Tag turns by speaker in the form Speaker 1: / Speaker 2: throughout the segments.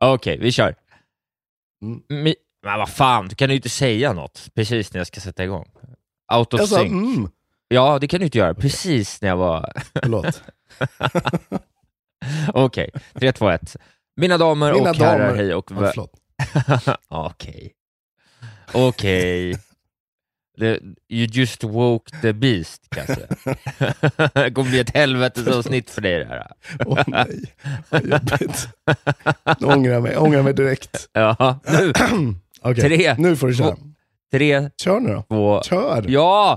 Speaker 1: Okej, vi kör.
Speaker 2: Mm.
Speaker 1: Mi- men vad fan, du kan ju inte säga något precis när jag ska sätta igång. Out of
Speaker 2: Jag sa
Speaker 1: sync.
Speaker 2: mm,
Speaker 1: Ja, det kan du inte göra. Precis när jag var...
Speaker 2: förlåt.
Speaker 1: Okej, 3, 2, 1. Mina damer
Speaker 2: Mina
Speaker 1: och herrar,
Speaker 2: damer-
Speaker 1: hej och...
Speaker 2: Ja.
Speaker 1: Okej. Okej. You just woke the beast, säga. det kommer bli ett helvetesavsnitt för dig det här.
Speaker 2: Åh nej, vad jobbigt. Nu ångrar jag mig, jag ångrar mig direkt.
Speaker 1: Ja, nu.
Speaker 2: Okej,
Speaker 1: Tre,
Speaker 2: nu får du köra.
Speaker 1: två- Tre,
Speaker 2: Kör nu då.
Speaker 1: två...
Speaker 2: Kör.
Speaker 1: Ja!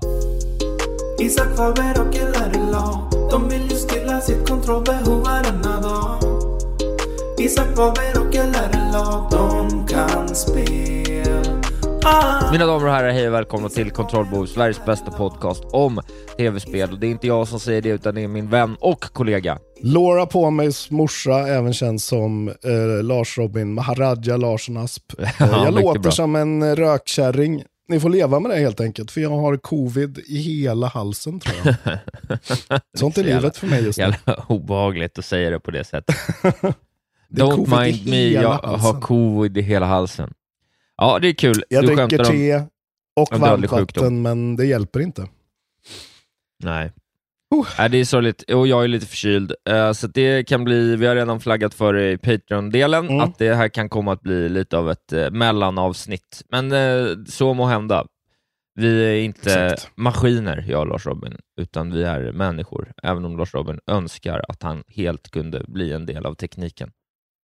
Speaker 3: Isak Faber och LRLA De vill ju stilla sitt kontrollbehov varenda dag Isak Faber och LRLA De kan spel ah.
Speaker 1: Mina damer och herrar, hej och välkomna till Kontrollbehov, Sveriges bästa podcast om tv-spel. Och det är inte jag som säger det, utan det är min vän och kollega.
Speaker 2: Laura Påmejs morsa, även känd som eh, Lars Robin Maharaja Larsson Asp. Eh, jag
Speaker 1: mycket
Speaker 2: låter
Speaker 1: bra.
Speaker 2: som en rökkärring. Ni får leva med det helt enkelt, för jag har covid i hela halsen tror jag. Sånt är
Speaker 1: Så
Speaker 2: livet för mig just nu.
Speaker 1: Jävla obehagligt att säga det på det sättet.
Speaker 2: Det
Speaker 1: Don't mind me, jag
Speaker 2: halsen.
Speaker 1: har covid i hela halsen. Ja, det är kul.
Speaker 2: Jag
Speaker 1: du
Speaker 2: dricker
Speaker 1: om...
Speaker 2: te och
Speaker 1: om
Speaker 2: varmt
Speaker 1: dödlig sjukdom.
Speaker 2: vatten, men det hjälper inte.
Speaker 1: Nej.
Speaker 2: Oh.
Speaker 1: Nej, det är sorgligt. Och jag är lite förkyld. Eh, så det kan bli, vi har redan flaggat för i Patreon-delen,
Speaker 2: Mm.
Speaker 1: att det här kan komma att bli lite av ett uh, mellanavsnitt. Men eh, så må hända. Vi är inte
Speaker 2: Exakt.
Speaker 1: maskiner, jag och Lars Robin, utan vi är människor. Även om Lars Robin önskar att han helt kunde bli en del av tekniken.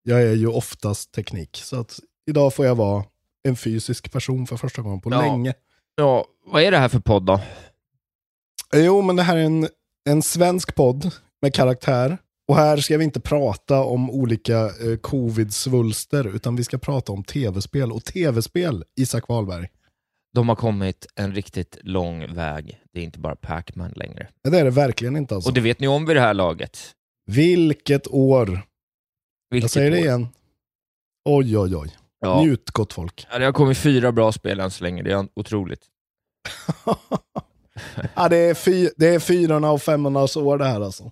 Speaker 2: Jag är ju oftast teknik, så att idag får jag vara en fysisk person för första gången på
Speaker 1: Ja.
Speaker 2: länge.
Speaker 1: Ja, vad är det här för podd då?
Speaker 2: Jo, men det här är en, en svensk podd med karaktär. Och här ska vi inte prata om olika eh, covid-svulster, utan vi ska prata om tv-spel. Och tv-spel, Isak Wahlberg.
Speaker 1: De har kommit en riktigt lång väg. Det är inte bara Pac-Man längre.
Speaker 2: Det är det verkligen inte alltså.
Speaker 1: Och det vet ni om vid det här laget.
Speaker 2: Vilket år!
Speaker 1: Vilket
Speaker 2: jag säger det
Speaker 1: år.
Speaker 2: igen. Oj, oj, oj.
Speaker 1: Ja.
Speaker 2: Njut gott folk.
Speaker 1: Ja, det har kommit fyra bra spel än så länge, det är otroligt.
Speaker 2: ja, det, är fy, det är fyrorna och femmornas år det här alltså.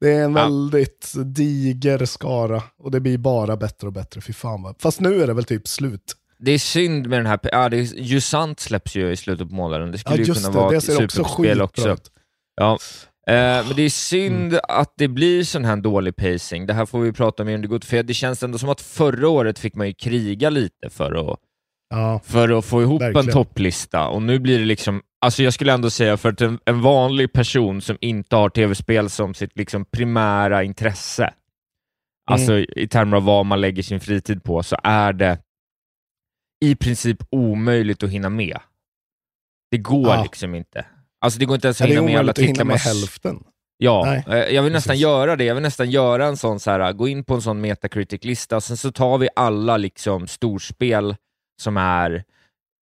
Speaker 2: Det är en
Speaker 1: Ja.
Speaker 2: väldigt diger skara och det blir bara bättre och bättre. Fy fan vad. Fast nu är det väl typ slut.
Speaker 1: Det är synd med den här, ja, det är, Jusant släpps ju i slutet på månaden, det
Speaker 2: Ja,
Speaker 1: skulle ju
Speaker 2: just
Speaker 1: kunna
Speaker 2: det.
Speaker 1: vara
Speaker 2: Det
Speaker 1: ett
Speaker 2: ser också
Speaker 1: superspel också.
Speaker 2: ut.
Speaker 1: Ja. Eh, men det är synd
Speaker 2: Mm.
Speaker 1: att det blir sån här dålig pacing, det här får vi prata om det går för det känns ändå som att förra året fick man ju kriga lite för att
Speaker 2: Ja,
Speaker 1: för att få ihop en
Speaker 2: Verkligen.
Speaker 1: topplista. Och nu blir det liksom, alltså jag skulle ändå säga för att en, en vanlig person som inte har tv-spel som sitt liksom primära intresse, alltså i termer av vad man lägger sin fritid på, så är det i princip omöjligt att hinna med. Det går
Speaker 2: Ja.
Speaker 1: liksom inte. Alltså det går inte ens att
Speaker 2: det är
Speaker 1: hinna med alla
Speaker 2: omöjligt att hinna
Speaker 1: titlar.
Speaker 2: med hälften.
Speaker 1: Ja,
Speaker 2: Nej,
Speaker 1: eh, jag vill nästan
Speaker 2: precis.
Speaker 1: göra det. Jag vill nästan göra en sån så här, gå in på en sån Metacritic-lista, och sen så tar vi alla liksom storspel som är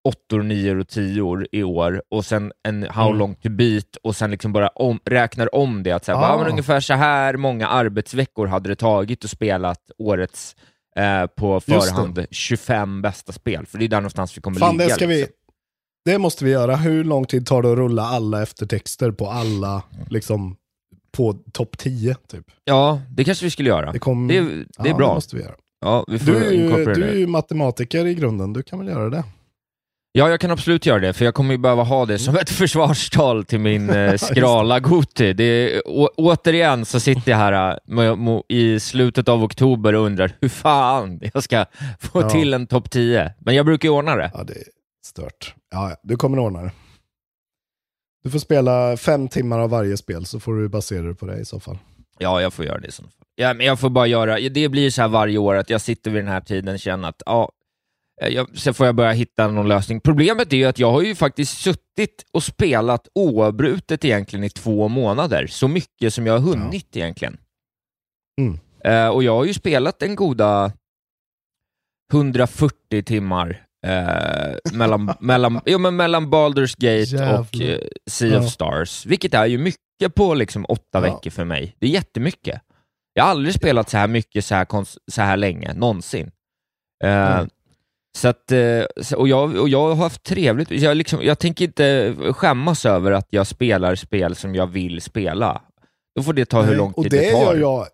Speaker 1: åttor, nior och tior i år och sen en How
Speaker 2: Mm.
Speaker 1: long to beat och sen liksom bara om, räknar om det. Att så här,
Speaker 2: Ah.
Speaker 1: ja, men ungefär så här många arbetsveckor hade det tagit att spela årets eh, på
Speaker 2: det.
Speaker 1: förhand 25 bästa spel, för det är där någonstans vi kommer
Speaker 2: Fan,
Speaker 1: ligga.
Speaker 2: det ska vi... Det måste vi göra. Hur lång tid tar det att rulla alla eftertexter på alla, liksom, på topp 10 typ?
Speaker 1: Ja, det kanske vi skulle göra.
Speaker 2: Det, kom...
Speaker 1: Det, är- det är
Speaker 2: ja,
Speaker 1: bra.
Speaker 2: Det måste vi göra.
Speaker 1: Ja, vi får
Speaker 2: Du är, ju, du är ju matematiker i grunden, du kan väl göra det?
Speaker 1: Ja, jag kan absolut göra det, för jag kommer ju behöva ha det som ett försvarstal till min eh, skrala Goti. Det är, å, återigen så sitter jag här äh, i slutet av oktober och undrar hur fan jag ska få
Speaker 2: Ja.
Speaker 1: till en topp 10. Men jag brukar ju ordna det.
Speaker 2: Ja, det är stört. Ja, ja, du kommer ordna det. Du får spela fem timmar av varje spel, så får du basera det på det i så fall.
Speaker 1: Ja, jag får göra det i så fall. Ja, men jag får bara göra, det blir så här varje år att jag sitter vid den här tiden och känner att ja, eh, jag, sen får jag börja hitta någon lösning. Problemet är ju att jag har ju faktiskt suttit och spelat oavbrutet egentligen i två månader, så mycket som jag har hunnit egentligen.
Speaker 2: Mm.
Speaker 1: Eh, och jag har ju spelat en goda 140 timmar eh, mellan, mellan, jo, men mellan Baldur's Gate och
Speaker 2: Jävlar.
Speaker 1: eh, Sea of
Speaker 2: Ja.
Speaker 1: Stars, vilket är ju mycket på liksom åtta
Speaker 2: Ja.
Speaker 1: veckor för mig. Det är jättemycket. Jag har aldrig spelat så här mycket så här, så här länge, någonsin. Eh,
Speaker 2: Mm.
Speaker 1: så att, eh, och, jag, och jag har haft trevligt. Jag, liksom, jag tänker inte skämmas över att jag spelar spel som jag vill spela. Då får det ta hur lång
Speaker 2: och
Speaker 1: tid
Speaker 2: det
Speaker 1: det tar.
Speaker 2: Gör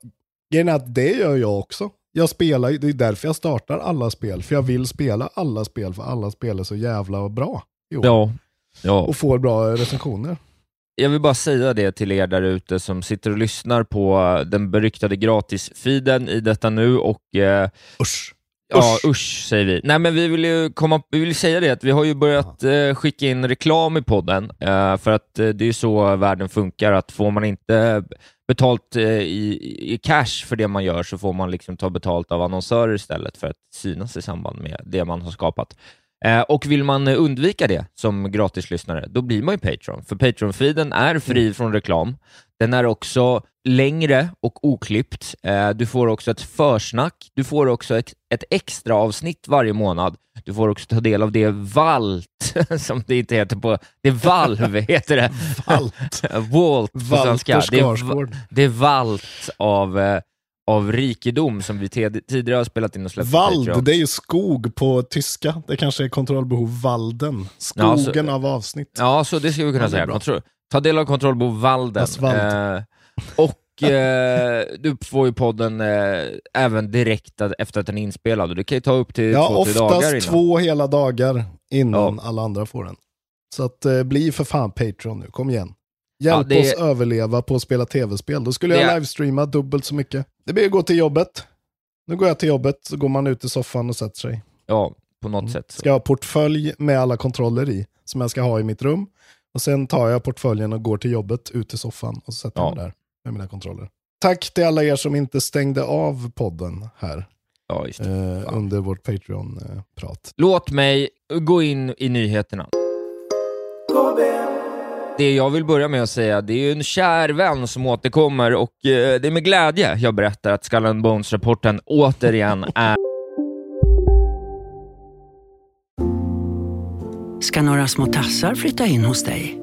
Speaker 2: jag, att det gör jag också. Jag spelar, det är därför jag startar alla spel. För jag vill spela alla spel, för alla spel är så jävla bra. Jo.
Speaker 1: Ja. ja.
Speaker 2: Och får bra recensioner.
Speaker 1: Jag vill bara säga det till er där ute som sitter och lyssnar på den beryktade gratisfeeden i detta nu och eh,
Speaker 2: Usch.
Speaker 1: Ja, usch säger vi. Nej, men vi vill ju komma, vi vill säga det att vi har ju börjat eh, skicka in reklam i podden, eh, för att eh, det är ju så världen funkar, att får man inte betalt eh, i, i cash för det man gör så får man liksom ta betalt av annonsörer istället för att synas i samband med det man har skapat. Eh, och vill man undvika det som gratislyssnare, då blir man ju Patreon. För Patreon-feeden är fri från reklam. Den är också längre och oklippt. Eh, du får också ett försnack. Du får också ett, ett extra avsnitt varje månad. Du får också ta del av det VALT, som det inte heter på... Det är valv, heter det.
Speaker 2: Allt.
Speaker 1: Volt på svenska. Det är, det är VALT av, eh, av rikedom som vi tidigare har spelat in och släppt
Speaker 2: Vald, det är ju skog på tyska. Det kanske är kontrollbehov Valden.
Speaker 1: Ja,
Speaker 2: Skogen
Speaker 1: så-
Speaker 2: av avsnitt.
Speaker 1: Ja, så det ska vi kunna
Speaker 2: Ja,
Speaker 1: säga. ta del av kontrollbehov Valden.
Speaker 2: Wald.
Speaker 1: Eh, och eh, du får ju podden eh, även direkt efter att den är inspelad. Det kan ju ta upp till
Speaker 2: Ja,
Speaker 1: två, tre dagar
Speaker 2: oftast
Speaker 1: innan.
Speaker 2: två hela dagar innan
Speaker 1: Ja.
Speaker 2: alla andra får den. Så att, eh, bli för fan Patreon nu, kom igen. Hjälp
Speaker 1: Ja, det-
Speaker 2: oss överleva på att spela tv-spel. Då skulle jag
Speaker 1: Det-
Speaker 2: livestreama dubbelt så mycket. Det blir att gå till jobbet. Nu går jag till jobbet, så går man ut i soffan och sätter sig.
Speaker 1: Ja, på något sätt. Så.
Speaker 2: Ska jag ha portfölj med alla kontroller i, som jag ska ha i mitt rum. Och sen tar jag portföljen och går till jobbet, ut i soffan och så sätter
Speaker 1: Ja.
Speaker 2: mig där med mina kontroller. Tack till alla er som inte stängde av podden här
Speaker 1: Ja, just det.
Speaker 2: eh, under vårt Patreon-prat.
Speaker 1: Låt mig gå in i nyheterna. Det jag vill börja med att säga, det är ju en kär vän som återkommer och eh, det är med glädje jag berättar att Skull and Bones-rapporten återigen är
Speaker 4: ska några små tassar flytta in hos dig.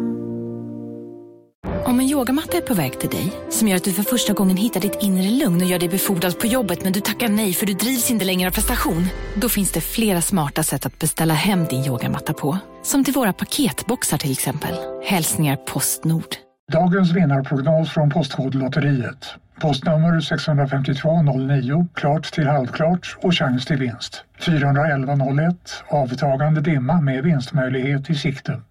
Speaker 5: Om en yogamatta är på väg till dig, som gör att du för första gången hittar ditt inre lugn och gör dig befordrad på jobbet men du tackar nej för du drivs inte längre av prestation. Då finns det flera smarta sätt att beställa hem din yogamatta på. Som till våra paketboxar till exempel. Hälsningar Postnord.
Speaker 6: Dagens vinnarprognos från Postkodlotteriet. Postnummer 65209, klart till halvklart och chans till vinst. 41101, avtagande dimma med vinstmöjlighet i sikte.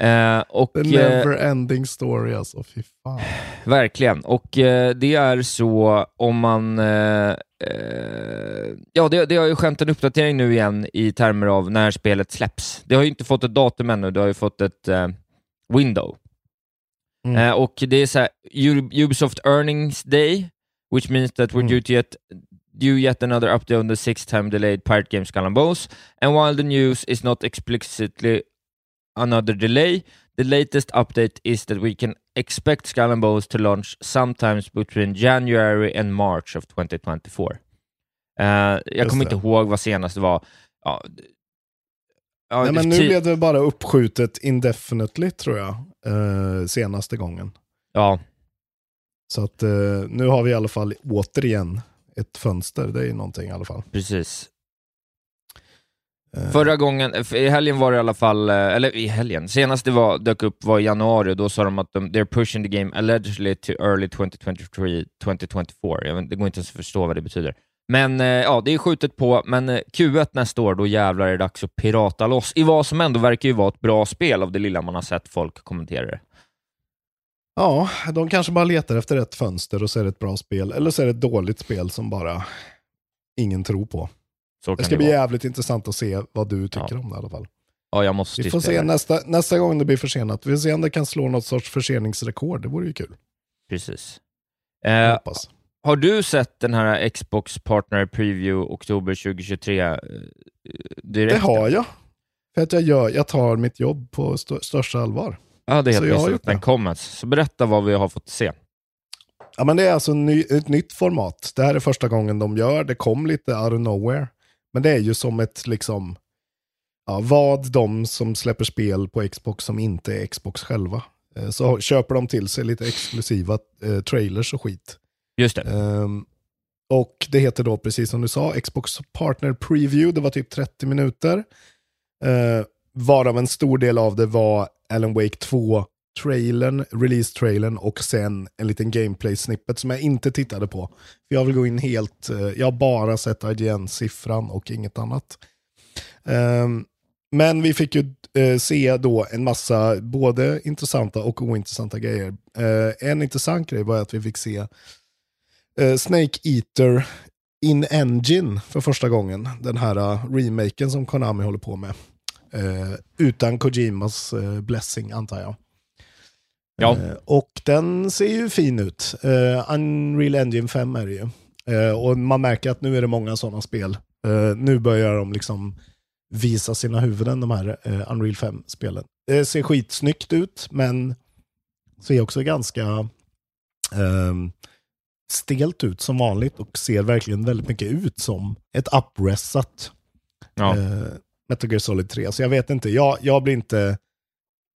Speaker 1: Eh, och,
Speaker 2: The
Speaker 1: eh,
Speaker 2: never ending story alltså, fy fan.
Speaker 1: verkligen. Och eh, det är så om man... Eh, eh, ja, det, det har ju skett en uppdatering nu igen i termer av när spelet släpps. Det har ju inte fått ett datum ännu, det har ju fått ett window.
Speaker 2: Mm.
Speaker 1: Och det är så här, Ubisoft Earnings Day, which means that we're
Speaker 2: Mm.
Speaker 1: due to yet due yet another update on the sixth time delayed Pirate Games Skull and Bones. And while the news is not explicitly another delay, the latest update is that we can expect Skull and Bones to launch sometimes between January and March of 2024. Eh, jag
Speaker 2: Just
Speaker 1: kommer
Speaker 2: det.
Speaker 1: inte ihåg vad senast var. Ja, ja,
Speaker 2: Nej, men nu blev det bara uppskjutet indefinitely tror jag, eh, senaste gången.
Speaker 1: ja,
Speaker 2: Så att eh, nu har vi i alla fall återigen ett fönster, det är ju någonting i alla fall.
Speaker 1: precis. Förra gången, i helgen var det i alla fall, eh, eller i helgen, senast det var, dök upp var i januari och då sa de att de, they're pushing the game allegedly to early 2023, 2024. Jag vet, det går inte ens att förstå vad det betyder. Men eh, ja, det är skjutet på, men eh, Q1 nästa år, då jävlar är det dags att pirata loss i vad som ändå verkar ju vara ett bra spel av det lilla man har sett folk kommentera det.
Speaker 2: Ja, de kanske bara letar efter ett fönster och så är det ett bra spel. Eller så är det ett dåligt spel som bara ingen tror på.
Speaker 1: Så
Speaker 2: Det ska
Speaker 1: det
Speaker 2: bli
Speaker 1: vara.
Speaker 2: jävligt intressant att se vad du tycker
Speaker 1: Ja.
Speaker 2: om det i alla fall.
Speaker 1: Ja, jag måste
Speaker 2: Vi får se
Speaker 1: det.
Speaker 2: nästa, nästa gång det blir försenat. Vi får se om det kan slå något sorts förseningsrekord. Det vore ju kul.
Speaker 1: Precis. Eh. Har du sett den här Xbox Partner Preview oktober 2023? eh, direkt?
Speaker 2: Det har jag. För att jag, gör, jag tar mitt jobb på st- största allvar.
Speaker 1: Jag hade helt
Speaker 2: Så jag
Speaker 1: den
Speaker 2: det.
Speaker 1: kom ens. Så berätta vad vi har fått se.
Speaker 2: Ja, men det är alltså ny, ett nytt format. Det här är första gången de gör. Det kom lite out of nowhere. Men det är ju som ett, liksom, ja, vad de som släpper spel på Xbox som inte är Xbox själva. Eh, Så köper de till sig lite exklusiva eh, trailers och skit.
Speaker 1: Just det.
Speaker 2: Ehm, och det heter då, precis som du sa, Xbox Partner Preview. Det var typ 30 minuter. Uh, varav en stor del av det var Alan Wake Trailern, release-trailern och sen en liten gameplay-snippet som jag inte tittade på. För jag vill gå in helt, eh, jag har bara sett IGN-siffran och inget annat. Um, men vi fick ju eh, se då en massa både intressanta och ointressanta grejer. Eh, en intressant grej var att vi fick se eh, Snake Eater in Engine för första gången. Den här uh, remaken som Konami håller på med. Eh, utan Kojimas blessing antar jag.
Speaker 1: Ja.
Speaker 2: Eh, och den ser ju fin ut. Eh, Unreal Engine 5 är det ju. Eh, och man märker att nu är det många sådana spel. Nu börjar de liksom visa sina huvuden, de här Unreal 5-spelen. Det ser skitsnyggt ut, men ser också ganska ehm, stelt ut som vanligt och ser verkligen väldigt mycket ut som ett uppressat
Speaker 1: Ja.
Speaker 2: eh, Metal Gear Solid 3. Så jag vet inte, jag, jag blir inte,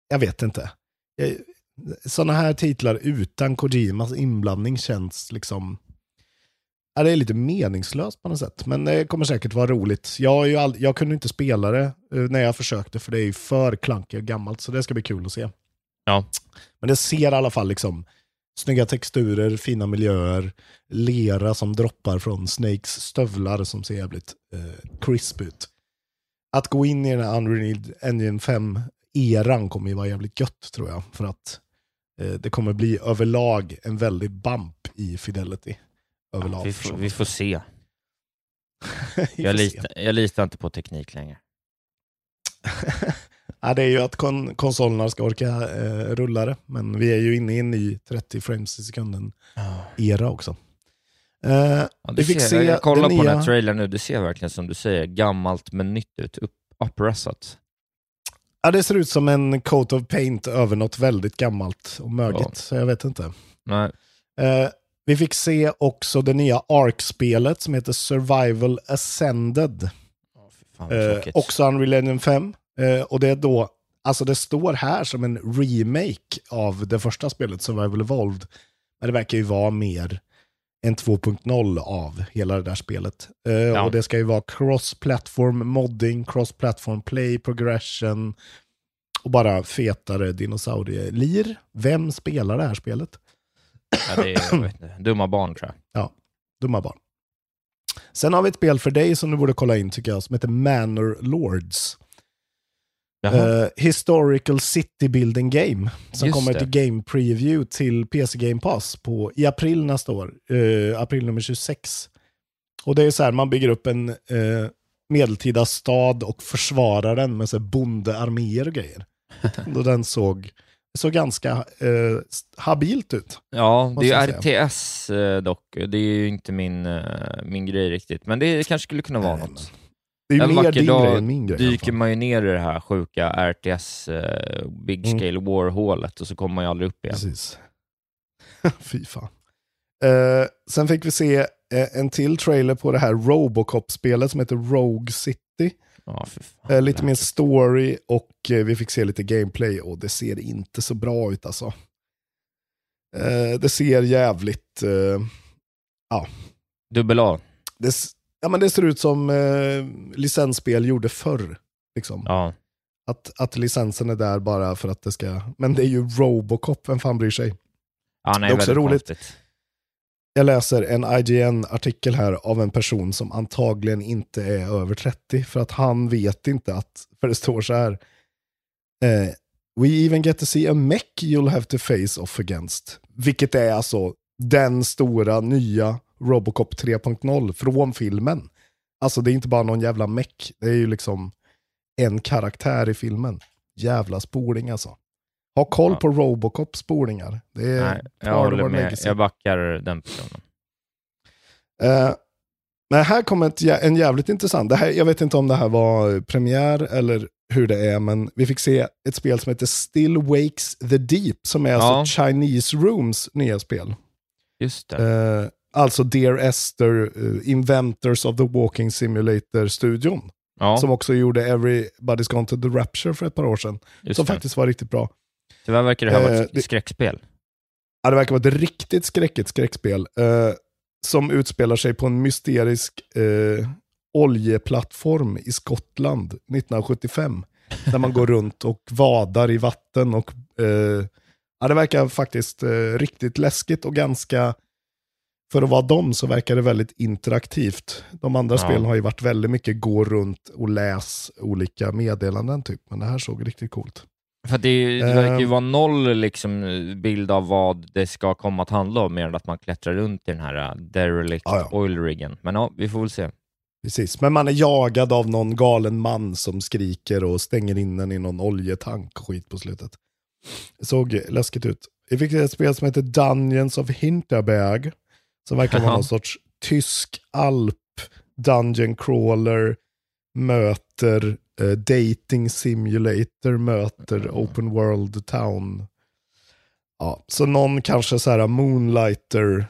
Speaker 2: jag vet inte. Sådana här titlar utan Kojimas inblandning känns liksom, ja, det är lite meningslöst på något sätt. Men det kommer säkert vara roligt. Jag, all, jag kunde inte spela det eh, när jag försökte för det är ju för klankigt och gammalt. Så det ska bli kul att se.
Speaker 1: Ja.
Speaker 2: Men det ser i alla fall liksom snygga texturer, fina miljöer, lera som droppar från Snakes stövlar som ser jävligt eh, crisp ut. Att gå in i den här Unreal Engine 5-eran kommer ju vara jävligt gött tror jag. För att det kommer bli överlag en väldig bump i Fidelity. Överlag.
Speaker 1: vi, får, vi får se.
Speaker 2: Vi
Speaker 1: Jag,
Speaker 2: se.
Speaker 1: litar, jag litar inte på teknik längre.
Speaker 2: ja, det är ju att kon konsolerna ska orka eh, rulla det. Men vi är ju inne i en ny 30 frames i sekunden era också. Eh,
Speaker 1: Ja,
Speaker 2: vi fick
Speaker 1: ser,
Speaker 2: se
Speaker 1: jag kollar på
Speaker 2: nya...
Speaker 1: den här trailern nu, det ser verkligen som du säger, gammalt men nytt ut. Upp, uppressat.
Speaker 2: Ja, det ser ut som en coat of paint över något väldigt gammalt och mögigt.
Speaker 1: Ja.
Speaker 2: Så jag vet inte.
Speaker 1: Nej.
Speaker 2: Eh, vi fick se också det nya Ark-spelet som heter Survival Ascended.
Speaker 1: Fan, vad
Speaker 2: Eh, också Unreal Engine 5. Eh, och det är då, alltså det står här som en remake av det första spelet, Survival Evolved. Men det verkar ju vara mer en 2.0 av hela det där spelet. Eh,
Speaker 1: Ja.
Speaker 2: Och det ska ju vara cross-platform modding, cross-platform play, progression och bara fetare dinosaurielir. Vem spelar det här spelet?
Speaker 1: Ja, det är, jag vet inte, dumma barn tror jag.
Speaker 2: Dumma barn. Sen har vi ett spel för dig som du borde kolla in tycker jag, som heter Manor Lords. Eh, Historical City Building Game. Som
Speaker 1: Just
Speaker 2: kommer
Speaker 1: det.
Speaker 2: till Game Preview till PC Game Pass på, i april nästa år. Eh, april nummer 26. Och det är så här, man bygger upp en eh, medeltida stad och försvarar den med så bondearméer och grejer. och den såg, såg ganska habilt ut.
Speaker 1: Ja, det är ju RTS dock. Det är ju inte min, min grej riktigt, men det kanske skulle kunna vara
Speaker 2: Nej,
Speaker 1: något.
Speaker 2: Det är
Speaker 1: En
Speaker 2: ju mer
Speaker 1: vacker
Speaker 2: din
Speaker 1: dag
Speaker 2: grej än min grej.
Speaker 1: Dyker man ju ner i det här sjuka RTS eh, Big
Speaker 2: Mm.
Speaker 1: Scale War-hålet och så kommer man ju aldrig upp igen.
Speaker 2: Precis. Fy fan. Eh, sen fick vi se eh, en till trailer på det här Robocop-spelet som heter Rogue City.
Speaker 1: Ja, fy fan.
Speaker 2: Eh, lite mer story och eh, vi fick se lite gameplay och det ser inte så bra ut alltså. Eh, det ser jävligt... Eh,
Speaker 1: Dubbel A.
Speaker 2: det, ja, men det ser ut som eh, licensspel gjorde förr. Liksom.
Speaker 1: Ja.
Speaker 2: Att, att licensen är där bara för att det ska... Men det är ju Robocop, vem fan bryr sig?
Speaker 1: Ja, nej,
Speaker 2: Det är också roligt.
Speaker 1: konstigt.
Speaker 2: Jag läser en IGN-artikel här av en person som antagligen inte är över 30 för att han vet inte att, för det står så här. Eh, We even get to see a mech you'll have to face off against. Vilket är alltså den stora nya Robocop 3.0 från filmen. Alltså det är inte bara någon jävla mech, det är ju liksom en karaktär i filmen. Jävla spoling alltså. Ha koll
Speaker 1: Ja.
Speaker 2: på Robocop spolingar. Det är
Speaker 1: Nej, jag håller med.
Speaker 2: legacy.
Speaker 1: Jag backar den personen.
Speaker 2: Eh, Men här kommer ett, en jävligt intressant, det här, jag vet inte om det här var premiär eller hur det är, men vi fick se ett spel som heter Still Wakes the Deep, som är
Speaker 1: Ja.
Speaker 2: alltså Chinese Rooms nya spel.
Speaker 1: Just det.
Speaker 2: Eh, alltså Dear Esther, eh, Inventors of the Walking Simulator-studion.
Speaker 1: ja,
Speaker 2: Som också gjorde Everybody's Gone to the Rapture för ett par år sedan.
Speaker 1: just
Speaker 2: som
Speaker 1: det.
Speaker 2: faktiskt var riktigt bra.
Speaker 1: Tyvärr verkar det här vara
Speaker 2: Eh,
Speaker 1: ett
Speaker 2: det-
Speaker 1: skräckspel.
Speaker 2: Ja, det verkar vara ett riktigt skräckigt skräckspel. Eh, som utspelar sig på en mysterisk eh, oljeplattform i Skottland 1975. Där man går runt och vadar i vatten. Och, eh, ja, det verkar faktiskt eh, riktigt läskigt och ganska... För att vara dem så verkar det väldigt interaktivt. De andra
Speaker 1: Ja.
Speaker 2: spelen har ju varit väldigt mycket gå runt och läs olika meddelanden typ. Men det här såg riktigt coolt.
Speaker 1: För det, det verkar ju
Speaker 2: Ehm.
Speaker 1: vara noll liksom, bild av vad det ska komma att handla om, mer än att man klättrar runt i den här uh, derelict
Speaker 2: Ja, ja.
Speaker 1: oil riggen. Men ja, vi får väl se.
Speaker 2: Precis, men man är jagad av någon galen man som skriker och stänger in en i någon oljetank och skit på slutet. Det såg läskigt ut. Vi fick ett spel som heter Dungeons of Hinterberg, som verkar vara någon sorts tysk alp dungeon crawler möter eh, dating simulator möter open world town. Ja, så någon kanske så här moonlighter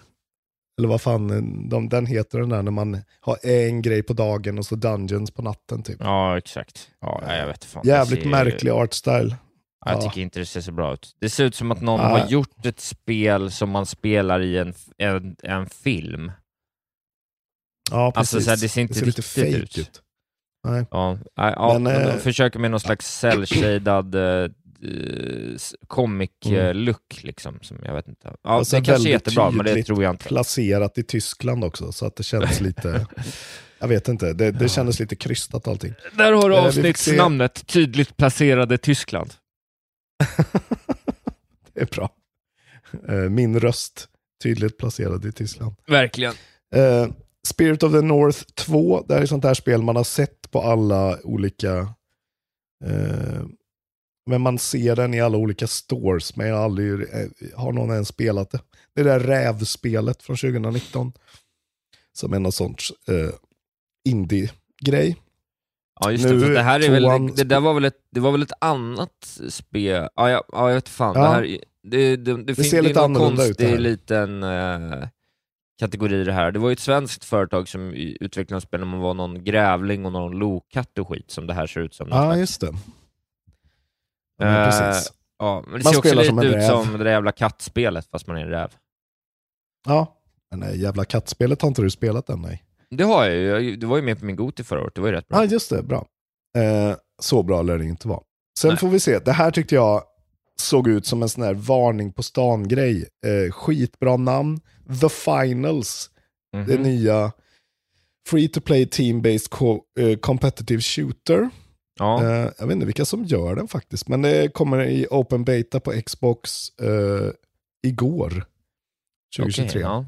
Speaker 2: eller vad fan de, den heter den där när man har en grej på dagen och så dungeons på natten typ.
Speaker 1: Ja, exakt. Ja, jag vet fan.
Speaker 2: Jävligt
Speaker 1: ser-
Speaker 2: märklig artstyle.
Speaker 1: Ja, Jag
Speaker 2: Ja.
Speaker 1: tycker inte det ser så bra ut. Det ser ut som att någon
Speaker 2: Ja.
Speaker 1: har gjort ett spel som man spelar i en, en, en film.
Speaker 2: Ja,
Speaker 1: Alltså,
Speaker 2: precis.
Speaker 1: så här, det ser inte
Speaker 2: lite
Speaker 1: riktigt
Speaker 2: fake
Speaker 1: ut.
Speaker 2: ut. Nej.
Speaker 1: Ja, ja,
Speaker 2: Men,
Speaker 1: men, de
Speaker 2: eh,
Speaker 1: försöker med någon slags cell-shaded uh, comic-look, liksom. Som jag vet inte. Ja,
Speaker 2: Och så
Speaker 1: det kanske är jättebra, men det tror jag inte.
Speaker 2: Placerat i Tyskland också, så att det känns lite... jag vet inte, det, det kändes lite krystat allting.
Speaker 1: Där har du
Speaker 2: Eh,
Speaker 1: avsnittsnamnet, tydligt placerade Tyskland.
Speaker 2: Det är bra. Eh, Min röst, tydligt placerad i Tyskland.
Speaker 1: Verkligen.
Speaker 2: Eh, Spirit of the North 2, det här är sånt här spel man har sett på alla olika... Eh, men man ser den i alla olika stores, men jag har aldrig, har någon ens spelat det. Det där rävspelet från 2019. Som är någon sorts eh, indie-grej.
Speaker 1: Ja, just
Speaker 2: Nu,
Speaker 1: det. Det här är väl, det där var väl ett, det var väl ett annat spel. Ja, ja, ja jag vet fan.
Speaker 2: Ja.
Speaker 1: Det, här, det, det, det, finns
Speaker 2: ser
Speaker 1: det är
Speaker 2: lite annorlunda ut det
Speaker 1: konstig
Speaker 2: här.
Speaker 1: liten eh, kategori det här. Det var ju ett svenskt företag som utvecklade spel där man var någon grävling och någon lokatt och skit som det här ser ut som.
Speaker 2: Ja, just det. Ja,
Speaker 1: Eh,
Speaker 2: precis.
Speaker 1: Ja, men det
Speaker 2: Man
Speaker 1: ser också lite
Speaker 2: en
Speaker 1: ut
Speaker 2: räv.
Speaker 1: som det där jävla kattspelet fast man är en räv.
Speaker 2: Ja, men nej, jävla kattspelet har inte du spelat än, nej.
Speaker 1: Det har jag ju. Du var ju med på min Goti förra året, det var ju rätt bra.
Speaker 2: Ja, just det. Bra. Eh, så bra lär det inte vara. Sen
Speaker 1: Nej.
Speaker 2: får vi se. Det här tyckte jag såg ut som en sån här varning på stan-grej. Eh, skitbra namn. The Finals.
Speaker 1: Mhm.
Speaker 2: Det nya Free to play team-based co- eh, competitive shooter.
Speaker 1: Ja,
Speaker 2: Eh, jag vet inte vilka som gör den faktiskt. Men det kommer i open beta på Xbox eh, igår. 2023.
Speaker 1: okej, ja.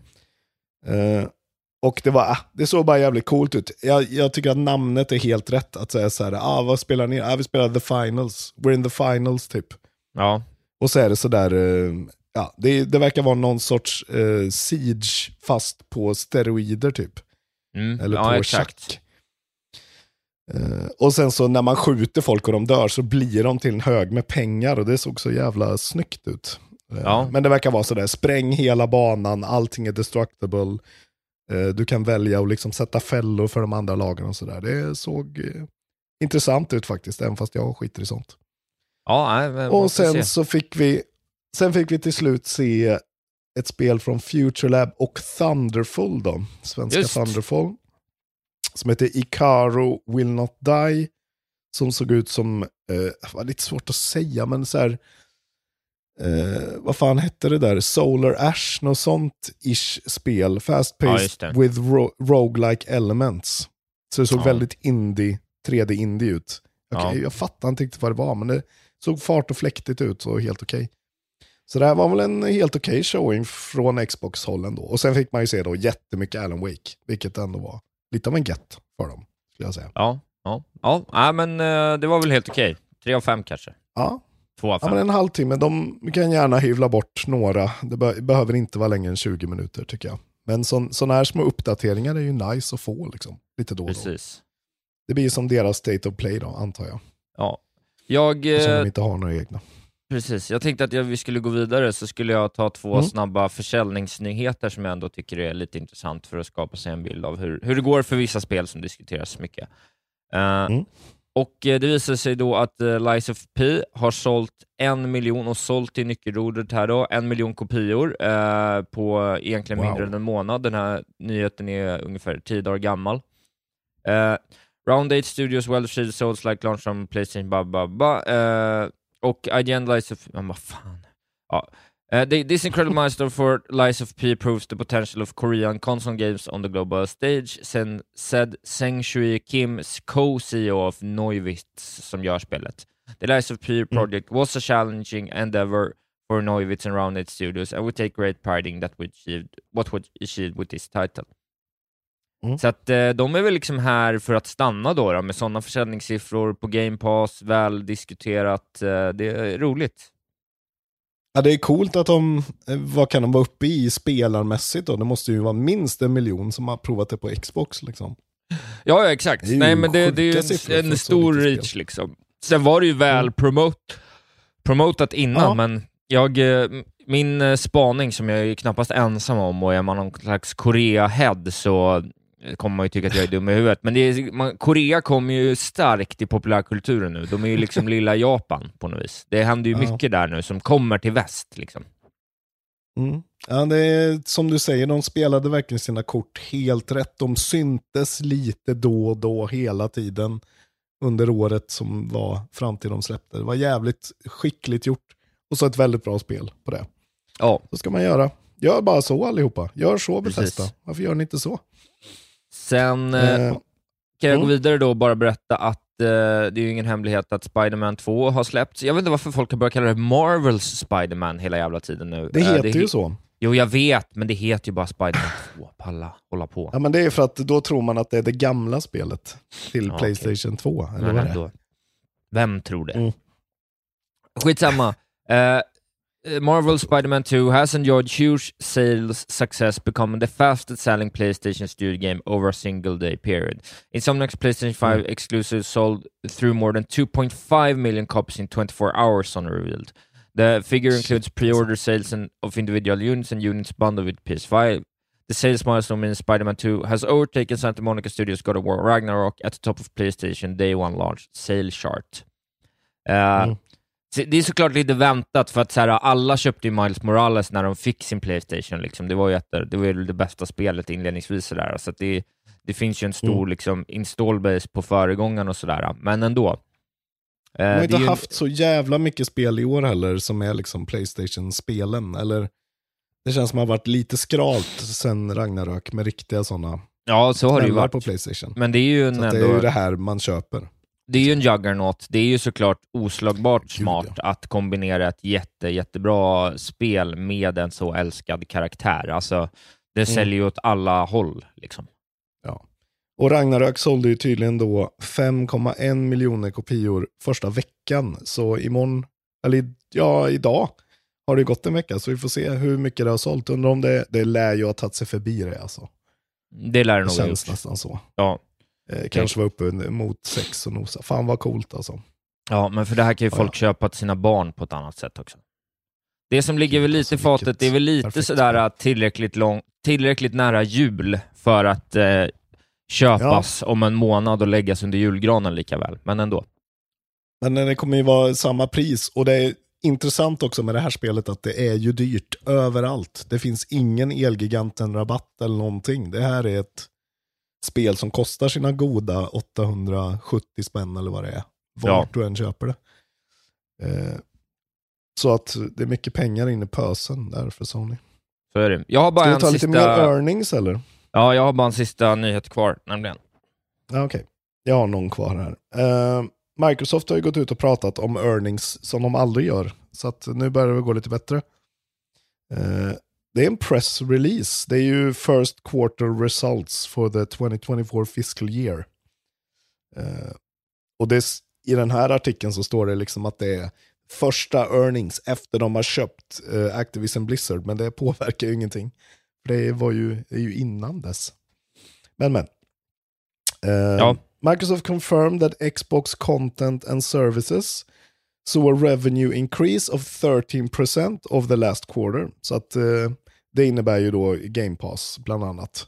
Speaker 2: Och det var, ah, det såg bara jävligt coolt ut. Jag, jag tycker att namnet är helt rätt. Att säga så här, ah, vad spelar ni? Ah, vi spelar the finals. We're in the finals typ.
Speaker 1: ja.
Speaker 2: Och så är det sådär, eh, ja, det, det verkar vara någon sorts eh, siege fast på steroider typ.
Speaker 1: Mm.
Speaker 2: Eller
Speaker 1: ja,
Speaker 2: på
Speaker 1: exakt.
Speaker 2: schack. Eh, och sen så när man skjuter folk och de dör så blir de till en hög med pengar och det såg så jävla snyggt ut.
Speaker 1: Ja.
Speaker 2: Men det verkar vara sådär, spräng hela banan, allting är destructible. Eh, du kan välja att liksom sätta fällor för de andra lagen och sådär. Det såg eh, intressant ut faktiskt, även fast jag skiter i sånt.
Speaker 1: Ja, nej,
Speaker 2: Och sen
Speaker 1: se.
Speaker 2: så fick vi, sen fick vi till slut se ett spel från Future Lab och Thunderful då, svenska
Speaker 1: Just.
Speaker 2: Thunderful. Som heter Icaro Will Not Die. Som såg ut som, eh, var lite svårt att säga, men så här, eh, vad fan hette det där? Solar Ash, något sånt ish spel. Fast
Speaker 1: Ja,
Speaker 2: paced
Speaker 1: det.
Speaker 2: with ro- roguelike elements. Så det såg
Speaker 1: Ja.
Speaker 2: väldigt indie, 3D-indie ut. Jag,
Speaker 1: Ja.
Speaker 2: jag fattar inte riktigt vad det var, men det såg fart och fläktigt ut, så helt okej. Så det här var väl en helt okej showing från Xbox-håll ändå. Och sen fick man ju se då jättemycket Alan Wake, vilket ändå var lite av en get för dem, skulle jag säga.
Speaker 1: Ja, ja, ja. ja men eh, det var väl helt okej. Tre av fem kanske.
Speaker 2: Ja,
Speaker 1: Två av
Speaker 2: ja
Speaker 1: fem.
Speaker 2: men en halvtimme, de kan gärna hyvla bort några. Det be- behöver inte vara längre än 20 minuter tycker jag. Men sådana här små uppdateringar är ju nice att få liksom, lite då och då.
Speaker 1: Precis.
Speaker 2: Det blir som deras state of play då, antar jag.
Speaker 1: Ja. Jag,
Speaker 2: Eftersom
Speaker 1: eh,
Speaker 2: de inte har några egna.
Speaker 1: precis. jag tänkte att jag, vi skulle gå vidare, så skulle jag ta två
Speaker 2: Mm.
Speaker 1: snabba försäljningsnyheter som jag ändå tycker är lite intressant för att skapa sig en bild av hur, hur det går för vissa spel som diskuteras mycket. Eh,
Speaker 2: Mm.
Speaker 1: Och eh, Det visar sig då att uh, Lies of P har sålt en miljon, och sålt i nyckelordet här då, en miljon kopior eh, på egentligen
Speaker 2: Wow.
Speaker 1: mindre än en månad. Den här nyheten är ungefär tio dagar gammal. Eh, Round 8 Studios Well Shield Souls Like Launch from Playstation, ba, ba, ba. Eh, och IGN Lies of... Ja, vad fan. Ja. Uh, this incredible milestone for Lies of P proves the potential of Korean console games on the global stage, sen, said Seng Shui Kim, co-CEO of Neuvitz, som gör spelet. The Lies of P project was a challenging endeavor for Neuvitz and Round 8 Studios, and we take great pride in that we achieved what we achieved with this title.
Speaker 2: Mm.
Speaker 1: Så att eh, de är väl liksom här för att stanna då, då med sådana försäljningssiffror på Game Pass, väl diskuterat. Eh, det är roligt.
Speaker 2: Ja, det är coolt att de, eh, vad kan de vara uppe i spelarmässigt då? Det måste ju vara minst en miljon som har provat det på Xbox liksom.
Speaker 1: Ja, ja exakt. Nej, men det, det är ju en, en stor reach
Speaker 2: spel.
Speaker 1: liksom. Sen var det ju väl
Speaker 2: Mm.
Speaker 1: promote, promotat innan,
Speaker 2: Ja.
Speaker 1: men jag, eh, min eh, spaning som jag är knappast ensam om, och är man någon slags Korea-head så kommer man ju tycka att jag är dum i huvudet. Men det är, man, Korea kommer ju starkt i populärkulturen nu. De är ju liksom lilla Japan på något vis. Det händer ju
Speaker 2: Ja.
Speaker 1: mycket där nu som kommer till väst. Liksom.
Speaker 2: Mm. Ja, det är som du säger, de spelade verkligen sina kort helt rätt. De syntes lite då och då hela tiden under året som var fram till de släppte. Det var jävligt skickligt gjort och så ett väldigt bra spel på det.
Speaker 1: Ja,
Speaker 2: Så ska man göra. Gör bara så allihopa. Gör så
Speaker 1: Precis.
Speaker 2: Bethesda. Varför gör ni inte så?
Speaker 1: Sen eh,
Speaker 2: Eh,
Speaker 1: kan jag gå
Speaker 2: mm.
Speaker 1: vidare då och bara berätta att eh, det är ju ingen hemlighet att Spider-Man 2 har släppts. Jag vet inte varför folk har börjat kalla det Marvels Spider-Man hela jävla tiden nu.
Speaker 2: det
Speaker 1: Eh,
Speaker 2: heter ju
Speaker 1: he-
Speaker 2: så.
Speaker 1: Jo, jag vet, men det heter ju bara Spider-Man 2. Palla, hålla på.
Speaker 2: Ja, men det är för att då tror man att det är det gamla spelet till
Speaker 1: Ja.
Speaker 2: Playstation 2. Eller
Speaker 1: Men
Speaker 2: vad det
Speaker 1: ändå. Vem tror det?
Speaker 2: Mm.
Speaker 1: Skitsamma. Uh, Marvel Spider-Man 2 has enjoyed huge sales success, becoming the fastest selling PlayStation Studio game over a single day period. Insomniac's PlayStation 5 exclusive sold through more than 2.5 million copies in 24 hours, Sony revealed. The figure includes pre-order sales and, of individual units and units bundled with PS5. The sales milestone in Spider-Man 2 has overtaken Santa Monica Studios' God of War Ragnarok at the top of PlayStation Day One launch sales chart. Eh,
Speaker 2: Mm.
Speaker 1: Det är såklart lite väntat, för att så här, alla köpte ju Miles Morales när de fick sin Playstation. Liksom. Det var ju ett, det, var ju det bästa spelet inledningsvis. Så, där. så det, det finns ju en stor
Speaker 2: Mm.
Speaker 1: liksom, install base på föregångaren och sådär, men ändå. Eh,
Speaker 2: De har inte
Speaker 1: ju-
Speaker 2: haft så jävla mycket spel i år heller som är liksom Playstation-spelen. Eller det känns som att det har varit lite skralt sen Ragnarök med riktiga sådana
Speaker 1: Ja, så har det ju varit.
Speaker 2: på Playstation.
Speaker 1: Men det är ju en,
Speaker 2: Så att det
Speaker 1: ändå,
Speaker 2: är ju det här man köper.
Speaker 1: Det är ju en juggernaut. Det är ju såklart oslagbart
Speaker 2: Gud,
Speaker 1: smart att kombinera ett jätte, jättebra spel med en så älskad karaktär. Alltså, det
Speaker 2: Mm.
Speaker 1: säljer ju åt alla håll. Liksom.
Speaker 2: Ja. Och Ragnarök sålde ju tydligen då 5,1 miljoner kopior första veckan. Så imorgon, eller ja, idag har det gått en vecka. Så vi får se hur mycket det har sålt. Undrar om det, det lär ju ha tagit sig förbi det alltså.
Speaker 1: Det lär det
Speaker 2: Det
Speaker 1: nog ha
Speaker 2: känns
Speaker 1: gjort.
Speaker 2: nästan så.
Speaker 1: Ja.
Speaker 2: Eh, kanske var uppe mot sex och nosa. Fan vad coolt alltså.
Speaker 1: ja, men för det här kan ju
Speaker 2: Ja,
Speaker 1: folk
Speaker 2: ja.
Speaker 1: köpa till sina barn på ett annat sätt också. Det som ligger väl lite i
Speaker 2: alltså,
Speaker 1: fatet, det är väl lite
Speaker 2: perfekt
Speaker 1: sådär tillräckligt, lång, tillräckligt nära jul för att eh, köpas om en månad och läggas under julgranen lika väl. Men ändå.
Speaker 2: Men det kommer ju vara samma pris. Och det är intressant också med det här spelet att det är ju dyrt överallt. Det finns ingen Elgiganten-rabatt eller någonting. Det här är ett spel som kostar sina goda 870 spänn eller vad det är. Vart
Speaker 1: Ja.
Speaker 2: du än köper det. Eh, så att det är mycket pengar inne i pösen där för Sony.
Speaker 1: Så är det. Jag har bara
Speaker 2: Ska vi
Speaker 1: en
Speaker 2: ta
Speaker 1: sista...
Speaker 2: lite mer earnings eller?
Speaker 1: Ja, jag har bara en sista nyhet kvar, nämligen.
Speaker 2: Ja, Okej, jag har någon kvar här. Eh, Microsoft har ju gått ut och pratat om earnings som de aldrig gör. Så att nu börjar det gå lite bättre. Eh, det är en press release. Det är ju first quarter results for the 2024 fiscal year. Eh, och det, i den här artikeln så står det liksom att det är första earnings efter de har köpt eh, Activision Blizzard. Men det påverkar ju ingenting. För det var ju, det är ju innan dess. Men men. Eh,
Speaker 1: Ja.
Speaker 2: Microsoft confirmed that Xbox content and services saw a revenue increase of 13% of the last quarter. Så att eh, det innebär ju då Game Pass bland annat.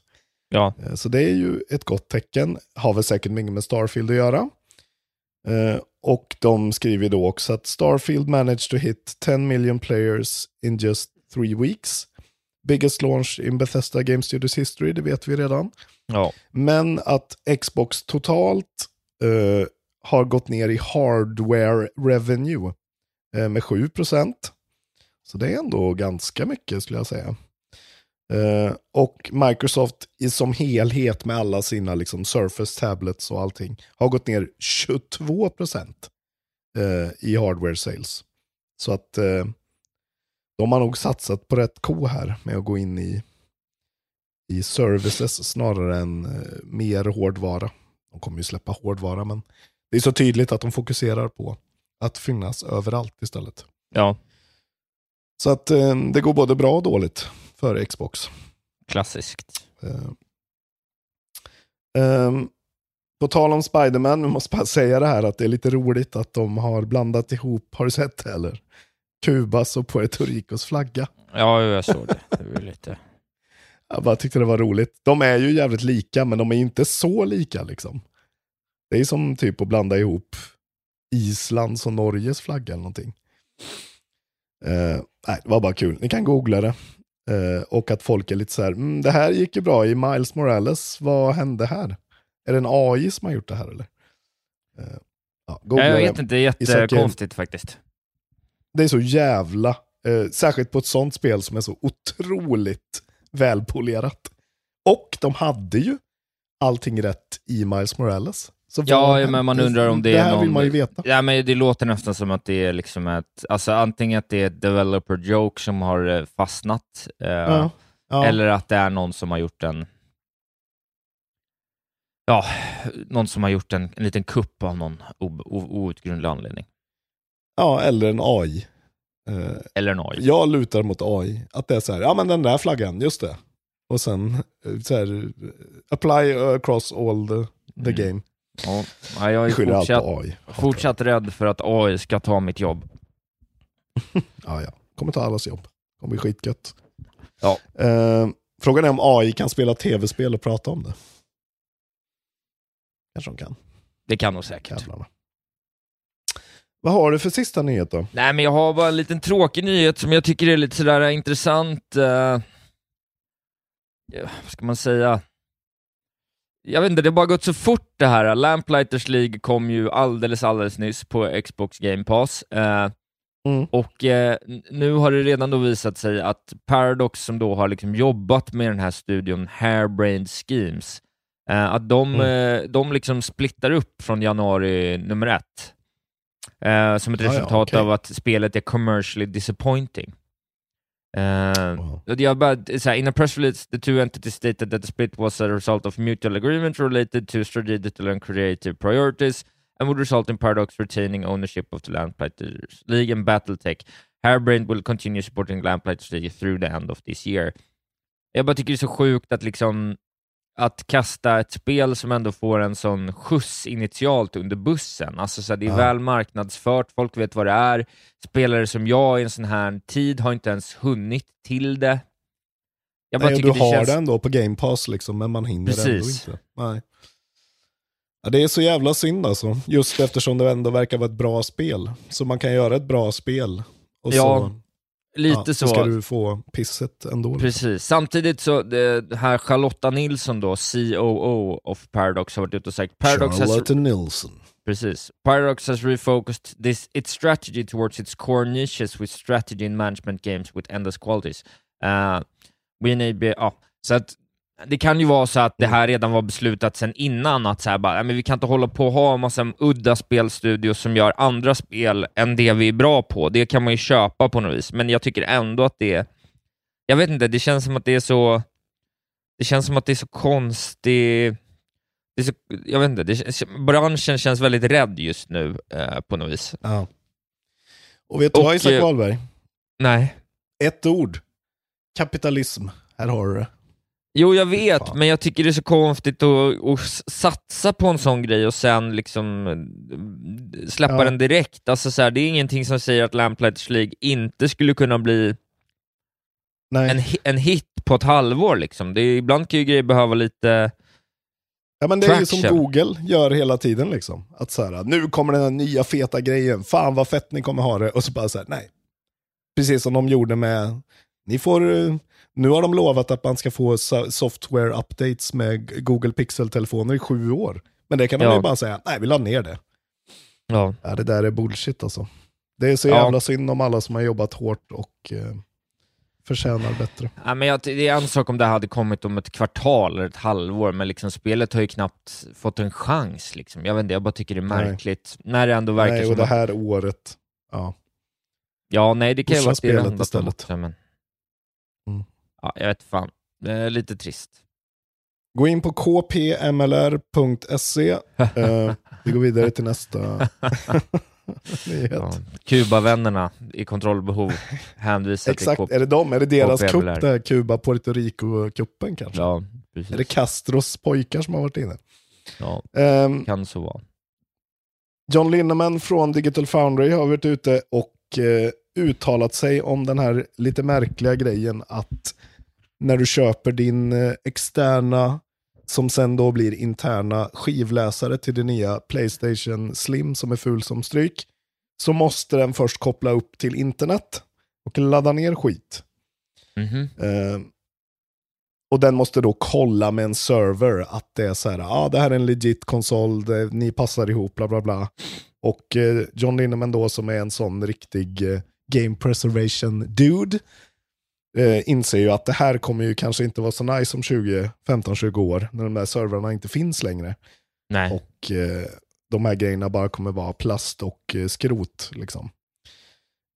Speaker 1: Ja,
Speaker 2: Eh, Så det är ju ett gott tecken. Har väl säkert mycket med Starfield att göra. Eh, Och de skriver då också att Starfield managed to hit 10 million players in just three weeks. Biggest launch in Bethesda Game Studios history, det vet vi redan.
Speaker 1: ja.
Speaker 2: Men att Xbox totalt eh, har gått ner i hardware revenue eh, med 7 procent. Så det är ändå ganska mycket skulle jag säga. Eh, och Microsoft i som helhet med alla sina liksom, Surface tablets och allting har gått ner 22 procent eh, i hardware sales. Så att eh, de har nog satsat på rätt ko här med att gå in i i services snarare än eh, mer hårdvara. De kommer ju släppa hårdvara, men det är så tydligt att de fokuserar på att finnas överallt istället.
Speaker 1: ja.
Speaker 2: Så att eh, det går både bra och dåligt för Xbox.
Speaker 1: klassiskt.
Speaker 2: Eh, ehm, på tal om Spiderman, vi måste bara säga det här att det är lite roligt att de har blandat ihop, har du sett det eller? Kubas och Puerto Ricos flagga.
Speaker 1: Ja, jag såg det. Det var lite...
Speaker 2: Jag bara tyckte det var roligt. De är ju jävligt lika, men de är inte så lika liksom. Det är som typ att blanda ihop Islands och Norges flagga eller någonting. Eh, nej, det var bara kul. Ni kan googla det. Eh, och att folk är lite så här, mm, det här gick ju bra i Miles Morales, vad hände här? Är det en AI som har gjort det här eller? Eh, ja, googla
Speaker 1: Ja, jag
Speaker 2: det.
Speaker 1: vet inte, det är jättekonstigt faktiskt.
Speaker 2: Det är så jävla, särskilt på ett sånt spel som är så otroligt välpolerat. Och de hade ju allting rätt i Miles Morales. Så
Speaker 1: Ja, ja, men man undrar om det
Speaker 2: det
Speaker 1: är
Speaker 2: här vill
Speaker 1: någon-
Speaker 2: man ju veta.
Speaker 1: Ja, men det låter nästan som att det är liksom ett, alltså antingen att det är ett developer joke som har eh, fastnat, eh,
Speaker 2: Ja, ja.
Speaker 1: eller att det är någon som har gjort en, ja, någon som har gjort en, en liten kupp av någon outgrundlig anledning.
Speaker 2: ja, eller en AI. Eh,
Speaker 1: Eller en AI.
Speaker 2: jag lutar mot AI. Att det är så här, ja men den där flaggan, just det. Och sen eh, så här, apply across all the, the
Speaker 1: Mm.
Speaker 2: game.
Speaker 1: Ja, ja, jag är
Speaker 2: skyller allt
Speaker 1: fortsatt,
Speaker 2: på AI.
Speaker 1: fortsatt rädd för att AI ska ta mitt jobb.
Speaker 2: Ja, ja. Kommer ta allas jobb. Kommer bli skitgött.
Speaker 1: Ja.
Speaker 2: Eh, frågan är om AI kan spela tv-spel och prata om det. Kanske de kan.
Speaker 1: Det kan nog säkert.
Speaker 2: Jävlarna. Vad har du för sista nyhet då?
Speaker 1: Nej, men jag har bara en liten tråkig nyhet som jag tycker är lite sådär intressant. eh, ja, vad ska man säga? Jag vet inte, det har bara gått så fort det här. Lamplighters League kom ju alldeles, alldeles nyss på Xbox Game Pass. eh,
Speaker 2: Mm.
Speaker 1: och eh, nu har det redan då visat sig att Paradox, som då har liksom jobbat med den här studion Hairbrained Schemes, eh, att de,
Speaker 2: Mm.
Speaker 1: eh, de liksom splittar upp från januari nummer ett. Eh, som ett
Speaker 2: Ah, ja,
Speaker 1: resultat
Speaker 2: okej.
Speaker 1: av att spelet är commercially disappointing. Eh,
Speaker 2: Wow.
Speaker 1: jag bara, så här, in a press release, the two entities stated that the split was a result of mutual agreement related to strategical and creative priorities and would result in Paradox retaining ownership of the Lamplighters League and Battletech. Hairbrained will continue supporting Lamplighters League through the end of this year. Jag bara tycker det är så sjukt att liksom att kasta ett spel som ändå får en sån skjuts initialt under bussen. Alltså så det är
Speaker 2: Ja.
Speaker 1: väl marknadsfört, folk vet vad det är. Spelare som jag i en sån här tid har inte ens hunnit till det. Jag bara
Speaker 2: Nej, du
Speaker 1: det
Speaker 2: har
Speaker 1: känns...
Speaker 2: det ändå på Game Pass liksom, men man hinner ändå
Speaker 1: Precis.
Speaker 2: inte. Nej. Ja, det är så jävla synd alltså, just eftersom det ändå verkar vara ett bra spel. Så man kan göra ett bra spel och
Speaker 1: Ja,
Speaker 2: så,
Speaker 1: Lite
Speaker 2: ja,
Speaker 1: så.
Speaker 2: ska du få pisset ändå. liksom.
Speaker 1: Precis. Samtidigt så, det här Charlotta Nilsson då, COO of Paradox, har varit ute och sagt Paradox has,
Speaker 2: Charlotte Nilsson.
Speaker 1: precis. Paradox has refocused this, its strategy towards its core niches with strategy and management games with endless qualities. Uh, we need be, ja, så att det kan ju vara så att det här redan var beslutat sen innan, att så här bara, men vi kan inte hålla på och ha en massa udda spelstudios som gör andra spel än det vi är bra på. Det kan man ju köpa på något vis, men jag tycker ändå att det är jag vet inte, det känns som att det är så det känns som att det är så konstigt det är så, jag vet inte, det, branschen känns väldigt rädd just nu eh, på något vis.
Speaker 2: Ja. Och vet du vad Isak
Speaker 1: eh,
Speaker 2: Wahlberg?
Speaker 1: Nej.
Speaker 2: Ett ord. Kapitalism Här har du det.
Speaker 1: Jo, jag vet,
Speaker 2: Fan.
Speaker 1: men jag tycker det är så konstigt att, att satsa på en sån grej och sen liksom eh, släppa
Speaker 2: Ja.
Speaker 1: den direkt. Alltså, så här, det är ingenting som säger att Lamplighters League inte skulle kunna bli
Speaker 2: Nej.
Speaker 1: en, en hit på ett halvår. Liksom. Det är, ibland kan ju grejer behöva lite...
Speaker 2: Ja, men det är ju som. Google gör hela tiden. Liksom. Att så här, nu kommer den här nya feta grejen, fan vad fett ni kommer ha det. Och så bara så här, nej. Precis som de gjorde med, ni får, eh, nu har de lovat att man ska få so- software updates med Google Pixel-telefoner i sju år. Men det kan de
Speaker 1: Ja.
Speaker 2: ju bara säga, nej vi la ner det.
Speaker 1: Ja.
Speaker 2: Ja, det där är bullshit alltså. Det är så
Speaker 1: Ja.
Speaker 2: jävla synd om alla som har jobbat hårt och eh, förtjänar bättre.
Speaker 1: Ja, men jag, det är en sak om det hade kommit om ett kvartal eller ett halvår, men liksom, spelet har ju knappt fått en chans. Liksom. Jag vet inte, jag bara tycker det är
Speaker 2: Nej.
Speaker 1: märkligt. När det ändå verkar
Speaker 2: Nej,
Speaker 1: som
Speaker 2: och det
Speaker 1: att-
Speaker 2: här året, ja.
Speaker 1: Ja, nej, det kan ju vara att det
Speaker 2: spelet istället.
Speaker 1: också, men... Ja, jag vet fan. Det är lite trist.
Speaker 2: Gå in på kpmlr.se. Eh, vi går vidare till nästa nyhet.
Speaker 1: Ja. Kuba-vännerna i kontrollbehov hänvisar
Speaker 2: Exakt,
Speaker 1: till
Speaker 2: är det dem? Är det deras kupp där? Kuba, Puerto Rico-kuppen kanske?
Speaker 1: Ja, precis.
Speaker 2: Är det Castros pojkar som har varit inne?
Speaker 1: Ja,
Speaker 2: Ehm,
Speaker 1: kan så vara.
Speaker 2: John Linneman från Digital Foundry har varit ute och eh, uttalat sig om den här lite märkliga grejen att när du köper din eh, externa, som sen då blir interna skivläsare till det nya Playstation Slim som är ful som stryk, så måste den först koppla upp till internet och ladda ner skit.
Speaker 1: Mhm.
Speaker 2: Eh, och den måste då kolla med en server att det är så här, ja ah, det här är en legit konsol, det, ni passar ihop, bla bla bla. Och eh, John Linneman då som är en sån riktig eh, game preservation dude, eh, inser ju att det här kommer ju kanske inte vara så nice om 20, 15-20 år, när de där servrarna inte finns längre.
Speaker 1: Nej.
Speaker 2: Och eh, de här grejerna bara kommer vara plast och eh, skrot. Liksom.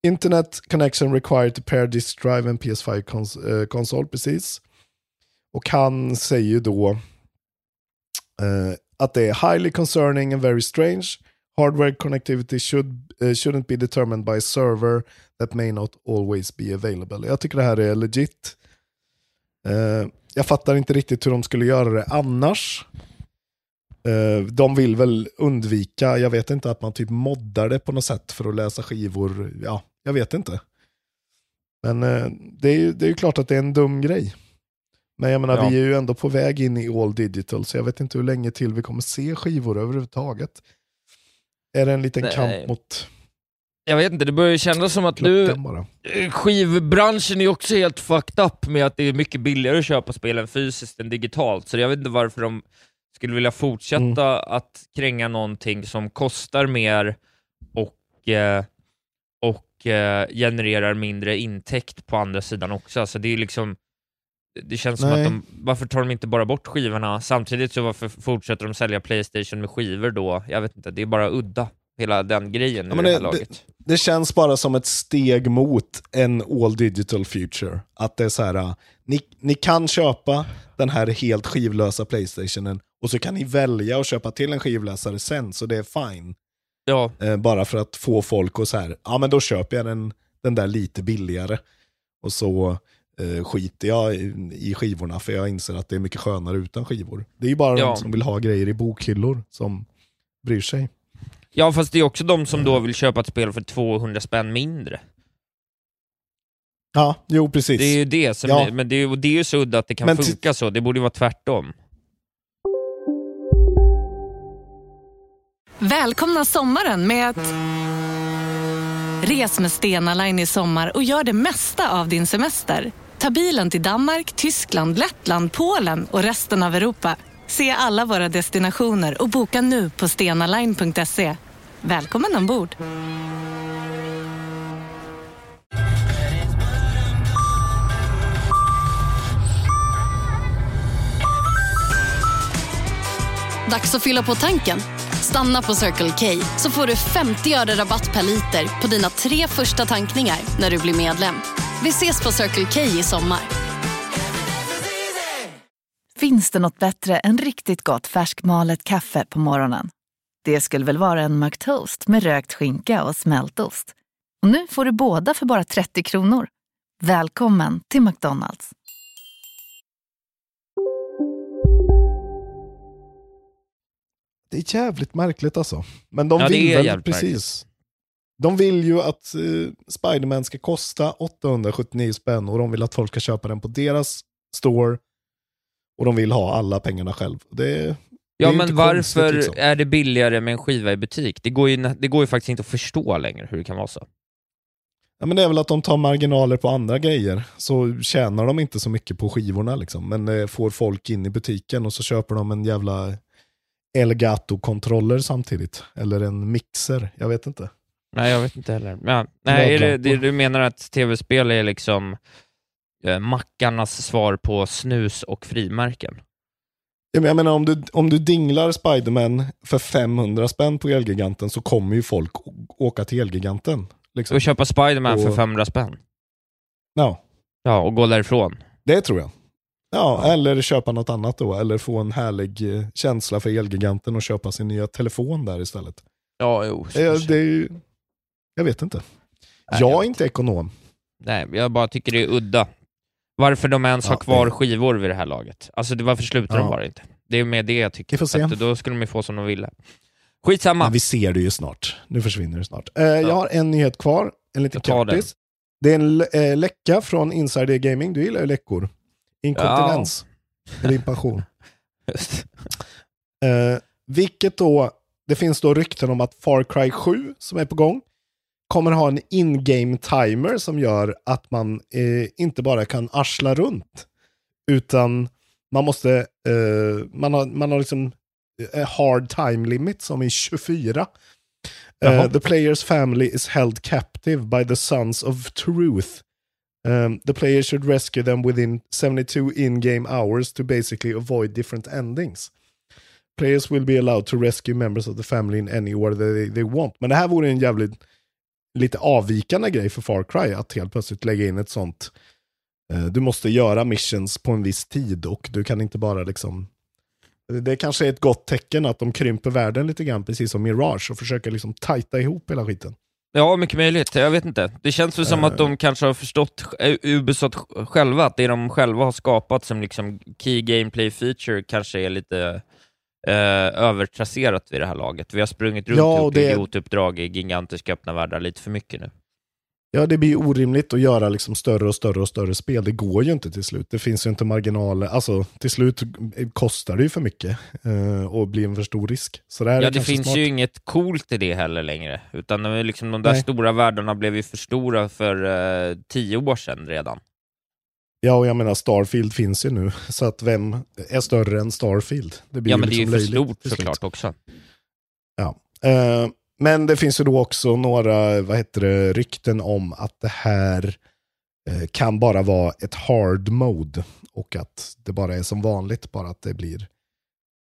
Speaker 2: Internet connection required to pair disk drive and PS5 cons- eh, konsol, precis. Och han säger ju då eh, att det är highly concerning and very strange. Hardware connectivity should, eh, shouldn't be determined by server that may not always be available. Jag tycker det här är legit. Eh, jag fattar inte riktigt hur de skulle göra det annars. Eh, de vill väl undvika, jag vet inte, att man typ moddar det på något sätt för att läsa skivor. Ja, jag vet inte. Men eh, det, är ju, det är ju klart att det är en dum grej. Men jag menar,
Speaker 1: Ja.
Speaker 2: vi är ju ändå på väg in i all digital, så jag vet inte hur länge till vi kommer se skivor överhuvudtaget. Är det en liten
Speaker 1: Nej.
Speaker 2: kamp mot
Speaker 1: Jag vet inte, det börjar ju kännas som att nu... Skivbranschen är också helt fucked up med att det är mycket billigare att köpa spelen fysiskt än digitalt, så jag vet inte varför de skulle vilja fortsätta att kränga någonting som kostar mer och, eh, och eh, genererar mindre intäkt på andra sidan också. Alltså det är liksom det känns som
Speaker 2: Nej.
Speaker 1: att de, varför tar de inte bara bort skivorna? Samtidigt så varför fortsätter de sälja Playstation med skivor då? Jag vet inte, det är bara udda, hela den grejen
Speaker 2: Ja,
Speaker 1: i
Speaker 2: men
Speaker 1: det,
Speaker 2: det-
Speaker 1: laget.
Speaker 2: Det känns bara som ett steg mot en all digital future. Att det är så här, ni, ni kan köpa den här helt skivlösa Playstationen och så kan ni välja att köpa till en skivläsare sen, så det är fine.
Speaker 1: Ja,
Speaker 2: Eh, bara för att få folk att så här, ja men då köper jag den, den där lite billigare. Och så eh, skiter jag i, i skivorna för jag inser att det är mycket skönare utan skivor. Det är ju bara
Speaker 1: Ja.
Speaker 2: de som vill ha grejer i bokhyllor som bryr sig.
Speaker 1: Ja, fast det är också de som då vill köpa ett spel för 200 spänn mindre.
Speaker 2: Ja, jo precis.
Speaker 1: Det är ju det som,
Speaker 2: Ja.
Speaker 1: men det är, det är ju så udda att det kan
Speaker 2: Men
Speaker 1: funka så, det borde ju vara tvärtom.
Speaker 5: Välkomna sommaren med att... Res med Stena Line i sommar och gör det mesta av din semester. Ta bilen till Danmark, Tyskland, Lettland, Polen och resten av Europa. Se alla våra destinationer och boka nu på stenaline.se. Välkommen ombord!
Speaker 7: Dags att fylla på tanken. Stanna på Circle K så får du 50 öre rabatt per liter på dina tre första tankningar när du blir medlem. Vi ses på Circle K i sommar.
Speaker 8: Finns det något bättre än riktigt gott färskmalet kaffe på morgonen? Det skulle väl vara en McToast med rökt skinka och smältost. Och nu får du båda för bara 30 kronor. Välkommen till McDonalds.
Speaker 2: Det är jävligt märkligt alltså. Men de
Speaker 1: ja,
Speaker 2: vill väl precis. Märkligt. De vill ju att eh, Spiderman ska kosta 879 spänn och de vill att folk ska köpa den på deras store. Och de vill ha alla pengarna själv. Det,
Speaker 1: Ja, men varför
Speaker 2: liksom.
Speaker 1: är det billigare med en skiva i butik? Det går, ju, det går ju faktiskt inte att förstå längre hur det kan vara så.
Speaker 2: Ja, men det är väl att de tar marginaler på andra grejer. Så tjänar de inte så mycket på skivorna liksom. Men eh, får folk in i butiken och så köper de en jävla Elgato-kontroller samtidigt. Eller en mixer, jag vet inte.
Speaker 1: Nej, jag vet inte heller. Ja, nej, är det, det, du menar att tv-spel är liksom eh, mackarnas svar på snus och frimärken?
Speaker 2: Ja, Jag menar om du, om du dinglar Spiderman för 500 spänn på Elgiganten så kommer ju folk åka till Elgiganten. Liksom.
Speaker 1: Och köpa Spiderman för
Speaker 2: Och-
Speaker 1: 500 spänn?
Speaker 2: Ja,
Speaker 1: Ja, och gå därifrån?
Speaker 2: det tror jag. Ja, eller köpa något annat då. Eller få en härlig eh, känsla för Elgiganten och köpa sin nya telefon där istället.
Speaker 1: Ja, jo.
Speaker 2: Det, det är ju, jag vet inte.
Speaker 1: Nej,
Speaker 2: jag
Speaker 1: jag
Speaker 2: är inte ekonom.
Speaker 1: Nej, jag bara tycker det är udda. Varför de ens
Speaker 2: Ja,
Speaker 1: har kvar
Speaker 2: det-
Speaker 1: skivor vid det här laget. Alltså, det, varför slutar de
Speaker 2: Ja.
Speaker 1: bara inte? Det är med det jag tycker.
Speaker 2: Vi får se.
Speaker 1: Att då skulle de ju få som de ville. Skitsamma.
Speaker 2: Men vi ser det ju snart. Nu försvinner det snart. Eh, Jag har en nyhet kvar, en liten kortis. Det är en eh, läcka från Insider Gaming. Du gillar ju läckor. Inkontinens. Är din passion. Eh, vilket då, det finns då rykten om att Far Cry 7 som är på gång kommer ha en in-game timer som gör att man eh, inte bara kan arsla runt utan man måste, eh, man har, man har liksom a hard time limit som i 24.
Speaker 1: Jaha.
Speaker 2: Uh, the player's family is held captive by the Sons of Truth. Um, the player should rescue them within 72 in-game hours to basically avoid different endings. Players will be allowed to rescue members of the family in any order they, they want. Men det här vore en jävligt lite avvikande grej för Far Cry, att helt plötsligt lägga in ett sånt. eh, du måste göra missions på en viss tid och du kan inte bara liksom det kanske är ett gott tecken att de krymper världen lite grann, precis som Mirage, och försöker liksom tajta ihop hela skiten.
Speaker 1: Ja, mycket möjligt. Jag vet inte. Det känns väl som att de kanske har förstått, eh, Ubisoft själva, att det de själva har skapat som liksom key gameplay feature kanske är lite eh, övertrasserat vid det här laget. Vi har sprungit runt
Speaker 2: Ja,
Speaker 1: och gjort
Speaker 2: det-
Speaker 1: gigantuppdrag i gigantiska öppna världar lite för mycket nu.
Speaker 2: Ja, det blir orimligt att göra liksom större och större och större spel. Det går ju inte till slut. Det finns ju inte marginaler. Alltså, till slut kostar det ju för mycket eh, och blir en för stor risk. Så det
Speaker 1: Ja, det finns
Speaker 2: smart.
Speaker 1: ju inget coolt i det heller längre, utan liksom, de där
Speaker 2: Nej.
Speaker 1: stora världarna blev ju för stora för eh, tio år sedan redan.
Speaker 2: Ja, och jag menar Starfield finns ju nu. Så att vem är större än Starfield? Det blir
Speaker 1: Ja, men det är ju
Speaker 2: liksom
Speaker 1: för
Speaker 2: löjligt
Speaker 1: stort såklart också.
Speaker 2: Ja. Eh, men det finns ju då också några, vad heter det, rykten om att det här eh, kan bara vara ett hard mode. Och att det bara är som vanligt, bara att det blir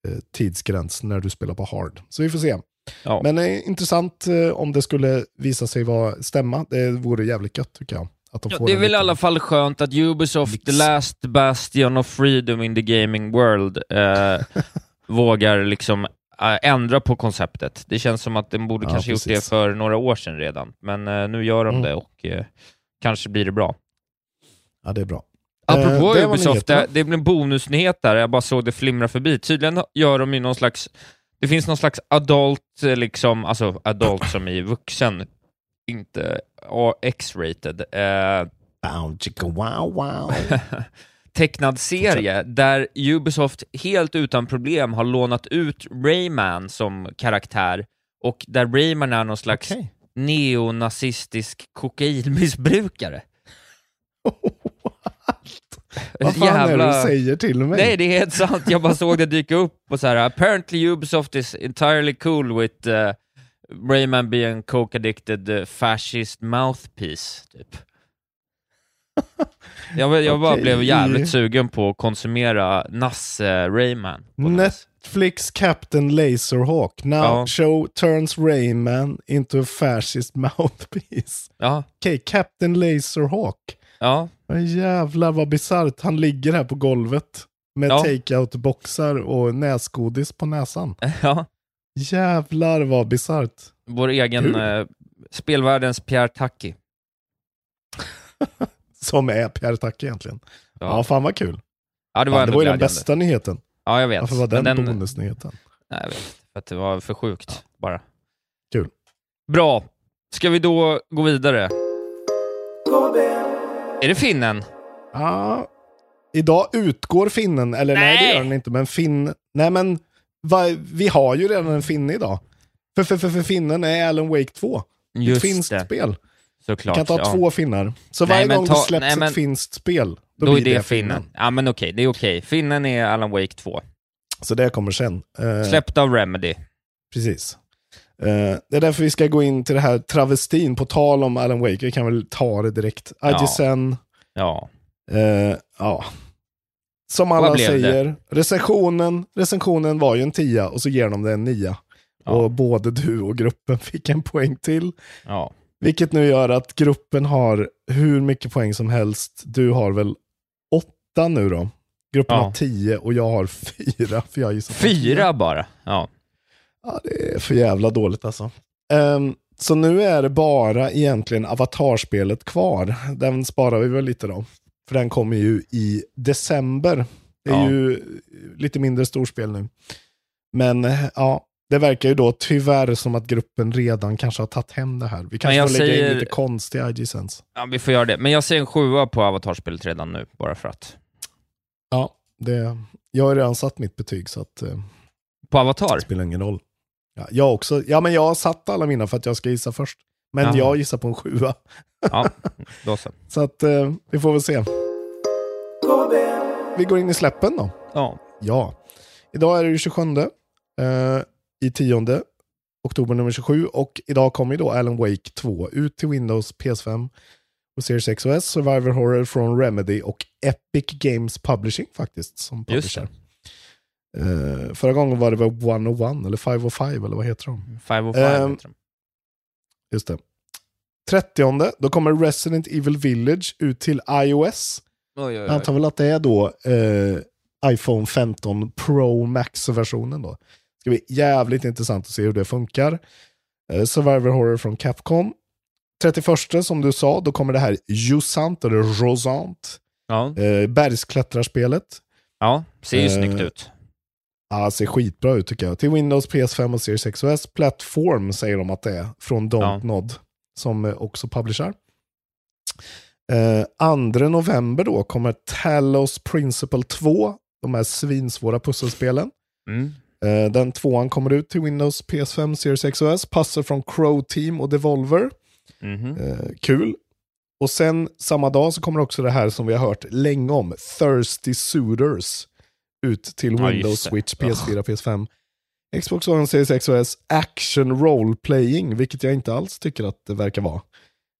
Speaker 2: eh, tidsgräns när du spelar på hard. Så vi får se.
Speaker 1: Ja.
Speaker 2: Men eh, intressant eh, om det skulle visa sig vara stämma. Det vore jävligt gött tycker jag. Att de
Speaker 1: Ja,
Speaker 2: får
Speaker 1: det är väl i alla fall skönt att Ubisoft,
Speaker 2: Mix.
Speaker 1: the last bastion of freedom in the gaming world, eh, vågar liksom eh, ändra på konceptet. Det känns som att de borde
Speaker 2: Ja,
Speaker 1: kanske gjort det
Speaker 2: precis.
Speaker 1: för några år sedan redan, men eh, nu gör de
Speaker 2: Mm.
Speaker 1: det och eh, kanske blir det bra.
Speaker 2: Ja, det är bra.
Speaker 1: Apropå
Speaker 2: Eh, det
Speaker 1: Ubisoft, det, det blev en bonusnyhet där, jag bara såg det flimra förbi. Tydligen gör de ju någon slags, det finns någon slags adult, eh, liksom, alltså adult som i vuxen, inte X-rated, eh,
Speaker 2: wow, wow.
Speaker 1: tecknad serie där Ubisoft helt utan problem har lånat ut Rayman som karaktär och där Rayman är någon slags
Speaker 2: Okej.
Speaker 1: neonazistisk kokainmissbrukare.
Speaker 2: Vad fan är det du säger till mig?
Speaker 1: Nej, det är helt sant. Jag bara såg det dyka upp och så här. apparently Ubisoft is entirely cool with uh, Rayman being coke addicted uh, fascist mouthpiece, typ. Jag, jag bara blev jävligt sugen på att konsumera Nasse Rayman. något vis.
Speaker 2: Netflix Captain Laserhawk now
Speaker 1: Ja.
Speaker 2: show turns Rayman into a fascist mouthpiece.
Speaker 1: Ja,
Speaker 2: Okej, Captain Laserhawk.
Speaker 1: ja,
Speaker 2: Men jävlar vad bisarrt. Han ligger här på golvet med
Speaker 1: Ja.
Speaker 2: take-out-boxar och näsgodis på näsan.
Speaker 1: ja.
Speaker 2: Jävlar vad bisarrt.
Speaker 1: Vår egen eh, spelvärldens Pierre Taki.
Speaker 2: Som är Pierre Tack egentligen. Ja.
Speaker 1: Ja.
Speaker 2: fan vad kul.
Speaker 1: Ja, det var
Speaker 2: Fan, det var ju den bästa nyheten.
Speaker 1: Ja, jag vet.
Speaker 2: Varför var den,
Speaker 1: Men
Speaker 2: bonusnyheten?
Speaker 1: Nej, jag vet. För att det var för sjukt bara.
Speaker 2: Kul.
Speaker 1: Bra. Ska vi då gå vidare? Är det finnen?
Speaker 2: Ja, idag utgår finnen, eller nej,
Speaker 1: Nej.
Speaker 2: det gör den inte, men finn... Nej men, va, vi har ju redan en finne idag. För, för, för, för finnen är Alan Wake 2.
Speaker 1: Just
Speaker 2: ett finskt
Speaker 1: det.
Speaker 2: spel.
Speaker 1: Såklart.
Speaker 2: Vi kan ta
Speaker 1: ja.
Speaker 2: två finnar. Så
Speaker 1: Nej,
Speaker 2: varje gång
Speaker 1: ta-
Speaker 2: det släpps
Speaker 1: nej, men-
Speaker 2: ett finskt spel, då,
Speaker 1: Då är
Speaker 2: blir
Speaker 1: det finnen. Ja men okej, det är okej. Finnen är Alan Wake 2.
Speaker 2: Så det kommer sen. Eh,
Speaker 1: Släppt av Remedy.
Speaker 2: Precis. Eh, det är därför vi ska gå in till det här travestin, på tal om Alan Wake. Vi kan väl ta det direkt.
Speaker 1: Ja.
Speaker 2: IGSN,
Speaker 1: Ja.
Speaker 2: eh, ja. Som alla
Speaker 1: det?
Speaker 2: säger, recensionen, recensionen var ju en tia och så ger de det en nia.
Speaker 1: Ja.
Speaker 2: Och både du och gruppen fick en poäng till.
Speaker 1: Ja.
Speaker 2: Vilket nu gör att gruppen har hur mycket poäng som helst. Du har väl åtta nu då? Gruppen
Speaker 1: Ja.
Speaker 2: har tio och jag har fyra. För jag.
Speaker 1: Fyra bara. Ja.
Speaker 2: Ja, det är för jävla dåligt alltså. Ehm, så nu är det bara egentligen avatarspelet kvar. Den sparar vi väl lite då. För den kommer ju i december. Det är
Speaker 1: Ja.
Speaker 2: ju lite mindre storspel nu. Men eh, ja, det verkar ju då tyvärr som att gruppen redan kanske har tagit hem det här. Vi kanske får lägga
Speaker 1: säger-
Speaker 2: in lite konst i IG-Sense.
Speaker 1: ja, vi får göra det. Men jag ser en sjua på avatarspelet redan nu, bara för att.
Speaker 2: Ja, det, jag har redan satt mitt betyg så att eh,
Speaker 1: På Avatar?
Speaker 2: det spelar ingen roll. Ja, jag också. Ja, men jag har satt alla mina för att jag ska gissa först. Men
Speaker 1: Jaha.
Speaker 2: jag gissar på en sjua.
Speaker 1: Ja, då så.
Speaker 2: Så att eh, vi får väl se. Vi går in i släppen då.
Speaker 1: Ja.
Speaker 2: Ja. Idag är det ju 27 eh, i 10 oktober nummer 27 och idag kommer ju då Alan Wake 2 ut till Windows, PS5 och Series X och S, Survivor Horror från Remedy och Epic Games Publishing faktiskt som publisher. Eh, förra gången var det väl 101 eller 505 eller vad heter de?
Speaker 1: 505
Speaker 2: Ehm,
Speaker 1: heter de.
Speaker 2: Just det. 30 då kommer Resident Evil Village ut till iOS.
Speaker 1: Oj, oj,
Speaker 2: Jag
Speaker 1: oj.
Speaker 2: antar väl att det är då eh, iPhone 15 Pro Max-versionen då. Det ska bli jävligt intressant att se hur det funkar. Eh, Survivor Horror från Capcom. 31 som du sa, då kommer det här Jusant, eller Rosant,
Speaker 1: Ja.
Speaker 2: eh, bergsklättrarspelet.
Speaker 1: ja, ser ju
Speaker 2: Eh,
Speaker 1: snyggt ut.
Speaker 2: Ja, ser skitbra ut tycker jag. Till Windows, PS5 och Series X och S. Plattform säger de att det är, från Don't
Speaker 1: Ja.
Speaker 2: Som också publicerar. Eh, 2 november då kommer Talos Principle 2, de här svinsvåra pusselspelen.
Speaker 1: Mm.
Speaker 2: Eh, den tvåan kommer ut till Windows, PS5, Series X och S. Passar från Crow Team och Devolver.
Speaker 1: Mhm.
Speaker 2: Eh, kul. Och sen samma dag så kommer också det här som vi har hört länge om, Thirsty Suitors, ut till
Speaker 1: Ja,
Speaker 2: Windows,
Speaker 1: det.
Speaker 2: Switch, PS4, PS5. Xbox One, Series X och S, Action Role Playing, vilket jag inte alls tycker att det verkar vara.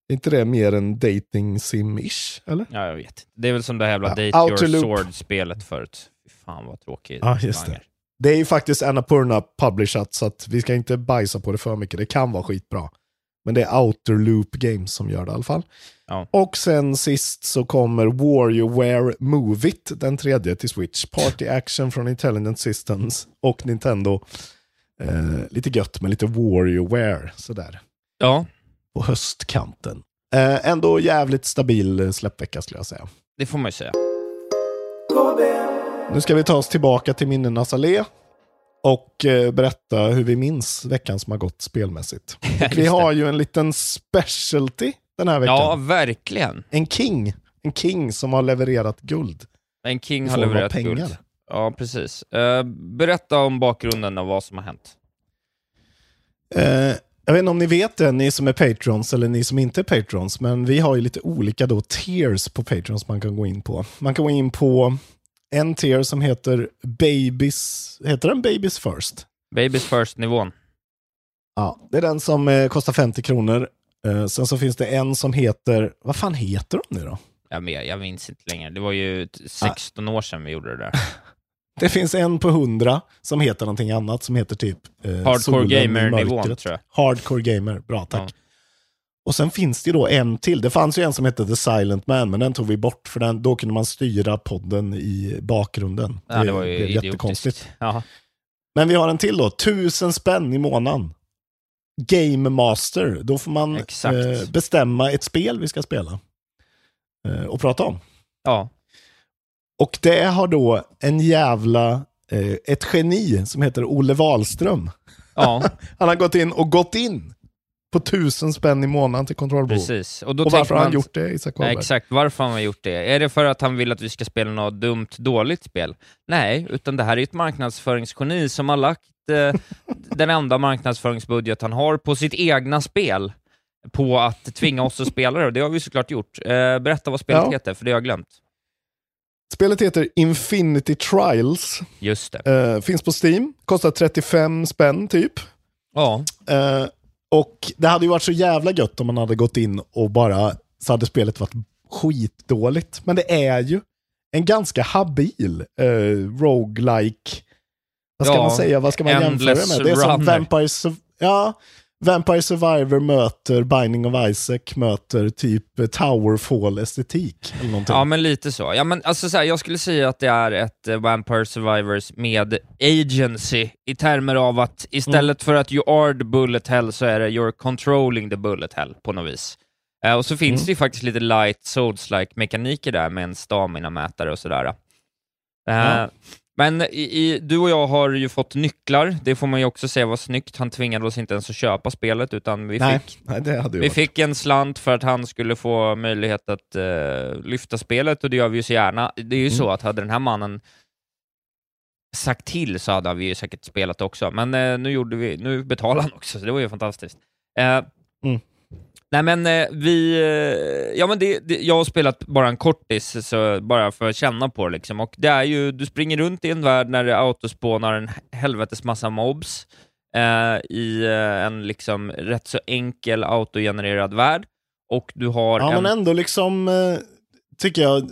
Speaker 2: Är inte det mer en dating sim-ish, eller?
Speaker 1: Ja, jag vet. Det är väl som det här jävla
Speaker 2: Ja,
Speaker 1: Date
Speaker 2: Outer
Speaker 1: Your. Sword-spelet förut. Fy fan vad tråkigt.
Speaker 2: Ja, just det. Det är ju faktiskt Annapurna publishat, så vi ska inte bajsa på det för mycket. Det kan vara skitbra. Men det är Outer Loop Games som gör det i alla fall.
Speaker 1: Ja.
Speaker 2: Och sen sist så kommer WarioWare Move It, den tredje till Switch. Party Action från Intelligent Systems och Nintendo. Eh, lite gött med lite WarioWare sådär.
Speaker 1: Ja,
Speaker 2: På höstkanten. Eh, ändå jävligt stabil eh, släppvecka skulle jag säga.
Speaker 1: det får man ju säga.
Speaker 2: Nu ska vi ta oss tillbaka till minnenas allé och eh, berätta hur vi minns veckan som har gått spelmässigt. Och vi har ju en liten specialty den här veckan.
Speaker 1: Ja, verkligen.
Speaker 2: En king. En king som har levererat guld.
Speaker 1: En king har levererat
Speaker 2: pengar.
Speaker 1: guld. Ja, precis. Eh, berätta om bakgrunden av vad som har hänt.
Speaker 2: Eh, jag vet inte om ni vet det, ni som är patrons eller ni som inte är patrons, men vi har ju lite olika då tiers på patrons man kan gå in på. Man kan gå in på en tier som heter Babies, heter den Babies First?
Speaker 1: Babies first-nivån.
Speaker 2: Ja, det är den som eh, kostar 50 kronor. Eh, sen så finns det en som heter, vad fan heter de nu då?
Speaker 1: Jag, med, jag minns inte längre. Det var ju t- 16 år sedan vi gjorde det där.
Speaker 2: Det finns en på 100 som heter någonting annat som heter typ eh,
Speaker 1: Hardcore gamer-nivån, tror jag.
Speaker 2: Hardcore gamer, bra tack.
Speaker 1: Ja.
Speaker 2: Och sen finns det ju då en till. Det fanns ju en som hette The Silent Man, men den tog vi bort för den, då kunde man styra podden i bakgrunden.
Speaker 1: Ja, det var ju
Speaker 2: blev jättekonstigt.
Speaker 1: Ja.
Speaker 2: Men vi har en till då, tusen spänn i månaden. Game Master, då får man eh, bestämma ett spel vi ska spela. Eh, och prata om.
Speaker 1: ja.
Speaker 2: Och det har då en jävla, eh, ett geni som heter Olle Wahlström
Speaker 1: Ja,
Speaker 2: Han har gått in och gått in på tusen spänn i månaden till kontrollbehov.
Speaker 1: precis. Och, då
Speaker 2: Och varför har han gjort det, Isak
Speaker 1: Ja,
Speaker 2: Wahlberg?
Speaker 1: exakt, varför har han gjort det? Är det för att han vill att vi ska spela något dumt, dåligt spel? Nej, utan det här är ett marknadsföringsgeni som har lagt eh, den enda marknadsföringsbudget han har på sitt egna spel på att tvinga oss att spela det, och det har vi såklart gjort. Eh, berätta vad spelet
Speaker 2: Ja.
Speaker 1: heter, för det har jag glömt.
Speaker 2: Spelet heter Infinity Trials.
Speaker 1: Just det.
Speaker 2: Eh, finns på Steam. Kostar 35 spänn typ.
Speaker 1: Ja,
Speaker 2: Eh, och det hade ju varit så jävla gött om man hade gått in och bara så hade spelet varit skitdåligt. Men det är ju en ganska habil eh, roguelike. Vad ska
Speaker 1: Ja,
Speaker 2: man säga? Vad ska man jämföra med? Det är som
Speaker 1: runner.
Speaker 2: Vampire, Sur- ja, Vampire Survivor möter Binding of Isaac möter typ Towerfall-estetik. Eller någonting.
Speaker 1: ja men lite så. Ja, men alltså, så här, jag skulle säga att det är ett eh, Vampire Survivors med agency i termer av att istället för att you are the bullet hell så är det you're controlling the bullet hell på något vis. Eh, och så finns
Speaker 2: Mm.
Speaker 1: det ju faktiskt lite light souls-like mekaniker där med en stamina-mätare och sådär.
Speaker 2: Ja.
Speaker 1: Men i, i, du och jag har ju fått nycklar, det får man ju också säga var snyggt. Han tvingade oss inte ens att köpa spelet, utan vi
Speaker 2: nej,
Speaker 1: fick
Speaker 2: nej,
Speaker 1: vi
Speaker 2: varit.
Speaker 1: fick en slant för att han skulle få möjlighet att eh, lyfta spelet och det gör vi ju så gärna. Det är ju
Speaker 2: Mm.
Speaker 1: så att hade den här mannen sagt till så hade vi ju säkert spelat också, men eh, nu, gjorde vi, nu betalade han också, så det var ju fantastiskt. Eh,
Speaker 2: Mm.
Speaker 1: Nej men eh, vi, eh, ja men det, det, jag har spelat bara en kortis, så bara för att känna på det liksom, och det är ju, du springer runt i en värld när det autospånar en helvetes massa mobs, eh, i eh, en liksom rätt så enkel autogenererad värld, och du har
Speaker 2: Ja,
Speaker 1: en...
Speaker 2: men ändå liksom, tycker jag,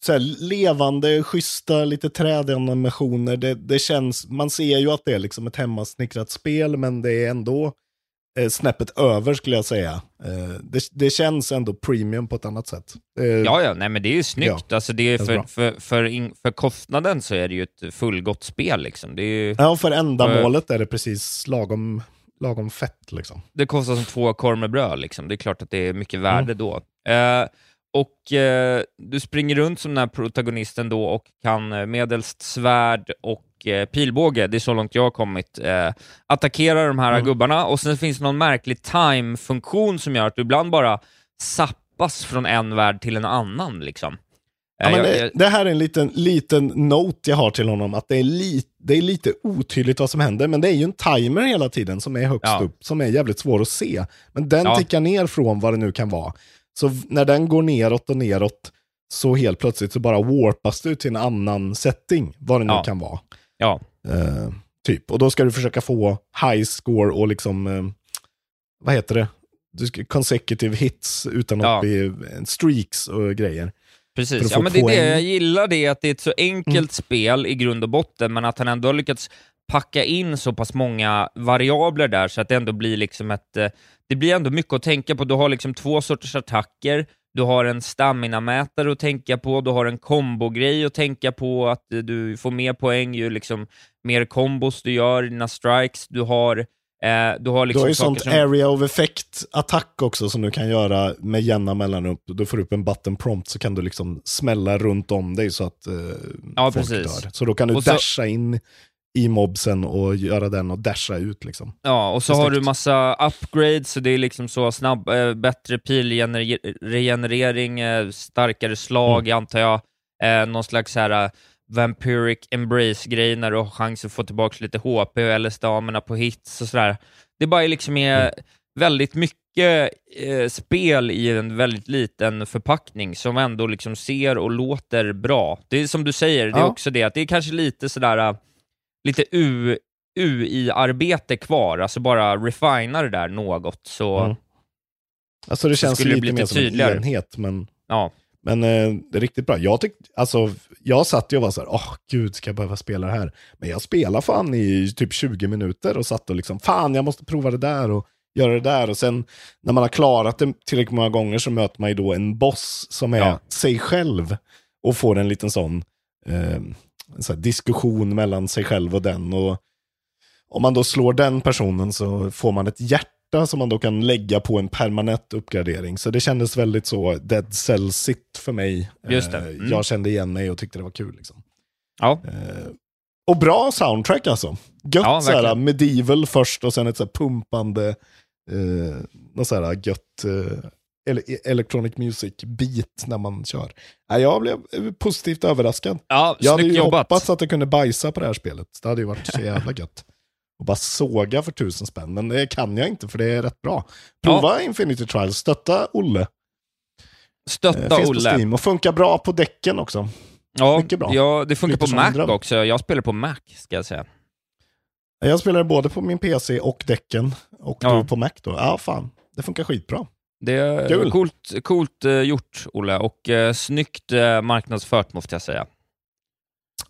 Speaker 2: så levande, schyssta, lite trädanimationer. Det, det känns, man ser ju att det är liksom ett hemmasnickrat spel, men det är ändå eh, snäppet över skulle jag säga. Eh, det, det känns ändå premium på ett annat sätt. Eh,
Speaker 1: Ja, ja, nej men det är ju snyggt. Alltså det är för, för, för, in, för kostnaden så är det ju ett fullgott spel. Liksom. Det, är ju,
Speaker 2: ja, för ändamålet är det precis lagom, lagom fett liksom.
Speaker 1: det kostar som två korv med bröd. Liksom. Det är klart att det är mycket värde
Speaker 2: Mm.
Speaker 1: då. Eh, och eh, du springer runt som den här protagonisten då och kan eh, medelst svärd och pilbåge, det är så långt jag har kommit, eh, attackera de här
Speaker 2: Mm.
Speaker 1: gubbarna. Och sen finns det någon märklig time-funktion som gör att du ibland bara sappas från en värld till en annan. Liksom.
Speaker 2: Ja,
Speaker 1: Eh,
Speaker 2: men det, det här är en liten, liten note jag har till honom, att det är, li, det är lite otydligt vad som händer, men det är ju en timer hela tiden som är högst
Speaker 1: Ja.
Speaker 2: upp, som är jävligt svår att se. Men den
Speaker 1: Ja.
Speaker 2: tickar ner från vad det nu kan vara. Så när den går neråt och neråt, så helt plötsligt så bara warpas du till en annan setting, vad det nu
Speaker 1: Ja.
Speaker 2: kan vara.
Speaker 1: Ja.
Speaker 2: Eh, typ. Och då ska du försöka få high score och liksom, eh, vad heter det? Du ska, consecutive hits utan
Speaker 1: Ja.
Speaker 2: upp i eh, streaks och grejer.
Speaker 1: Precis,
Speaker 2: att
Speaker 1: ja, men det är det.
Speaker 2: Mm.
Speaker 1: jag gillar, det att det är ett så enkelt spel i grund och botten, men att han ändå har lyckats packa in så pass många variabler där så att det ändå blir liksom ett... eh, Det blir ändå mycket att tänka på. Du har liksom två sorters attacker, du har en stamina-mätare att tänka på, du har en kombogrej att tänka på, att du får mer poäng ju liksom mer kombos du gör dina strikes, du har... Eh, du har
Speaker 2: Du
Speaker 1: liksom
Speaker 2: har ju
Speaker 1: saker
Speaker 2: sånt
Speaker 1: som...
Speaker 2: area of effect attack också som du kan göra med jämna mellanrum. Du får upp en button prompt så kan du liksom smälla runt om dig så att eh,
Speaker 1: Ja,
Speaker 2: folk
Speaker 1: precis.
Speaker 2: dör. Så då kan du
Speaker 1: så-
Speaker 2: dasha in i mobsen och göra den och dasha ut liksom.
Speaker 1: Ja, och så har du massa upgrades, så det är liksom så snabb, eh, bättre pilregenerering, eh, starkare slag,
Speaker 2: Mm.
Speaker 1: antar jag. Eh, någon slags här vampiric embrace-grej när du har chans att få tillbaka lite HP eller stamina på hits och sådär. Det bara är liksom är
Speaker 2: Mm.
Speaker 1: väldigt mycket eh, spel i en väldigt liten förpackning som ändå liksom ser och låter bra. Det är som du säger, det är
Speaker 2: Ja.
Speaker 1: också det att det är kanske lite sådär lite UI-arbete kvar, alltså bara refina det där något, så
Speaker 2: Mm. Alltså det känns
Speaker 1: det
Speaker 2: lite
Speaker 1: bli
Speaker 2: mer som
Speaker 1: tydligare.
Speaker 2: en enhet, men,
Speaker 1: ja.
Speaker 2: men eh, det är riktigt bra. Jag, tyck, alltså, jag satt ju och var så här, åh gud, ska jag behöva spela det här? Men jag spelade fan i typ 20 minuter och satt och liksom, fan jag måste prova det där och göra det där. Och sen när man har klarat det tillräckligt många gånger så möter man ju då en boss som är
Speaker 1: Ja.
Speaker 2: sig själv och får en liten sån, eh, diskussion mellan sig själv och den. Och om man då slår den personen så får man ett hjärta som man då kan lägga på en permanent uppgradering. Så det kändes väldigt så Dead Cell Sit för mig.
Speaker 1: Just det.
Speaker 2: Eh,
Speaker 1: Mm.
Speaker 2: Jag kände igen mig och tyckte det var kul. Liksom.
Speaker 1: Ja.
Speaker 2: Eh, Och bra soundtrack alltså. Gött
Speaker 1: Ja,
Speaker 2: såhär medieval först och sen ett såhär pumpande, eh, något såhär gött eh, electronic music beat när man kör. Jag blev eh, positivt överraskad.
Speaker 1: Ja,
Speaker 2: Jag hade ju
Speaker 1: jobbat.
Speaker 2: hoppats att jag kunde bajsa på det här spelet. Det hade ju varit så jävla gött. Och bara såga för tusen spänn, men det kan jag inte för det är rätt bra. Prova Infinity Trials, stötta Olle. Eh,
Speaker 1: Stötta
Speaker 2: finns på
Speaker 1: Olle.
Speaker 2: Steam och funkar bra på däcken också.
Speaker 1: Ja,
Speaker 2: Mycket bra.
Speaker 1: ja, det funkar
Speaker 2: Lite
Speaker 1: på Mac
Speaker 2: dröm.
Speaker 1: också. Jag spelar på Mac, ska jag säga.
Speaker 2: Jag spelar både på min PC och däcken. Och
Speaker 1: Ja.
Speaker 2: du på Mac då. Ja, fan. Det funkar skitbra.
Speaker 1: Det är
Speaker 2: Kul.
Speaker 1: coolt, coolt eh, gjort, Olle, och eh, snyggt eh, marknadsfört, måste jag säga.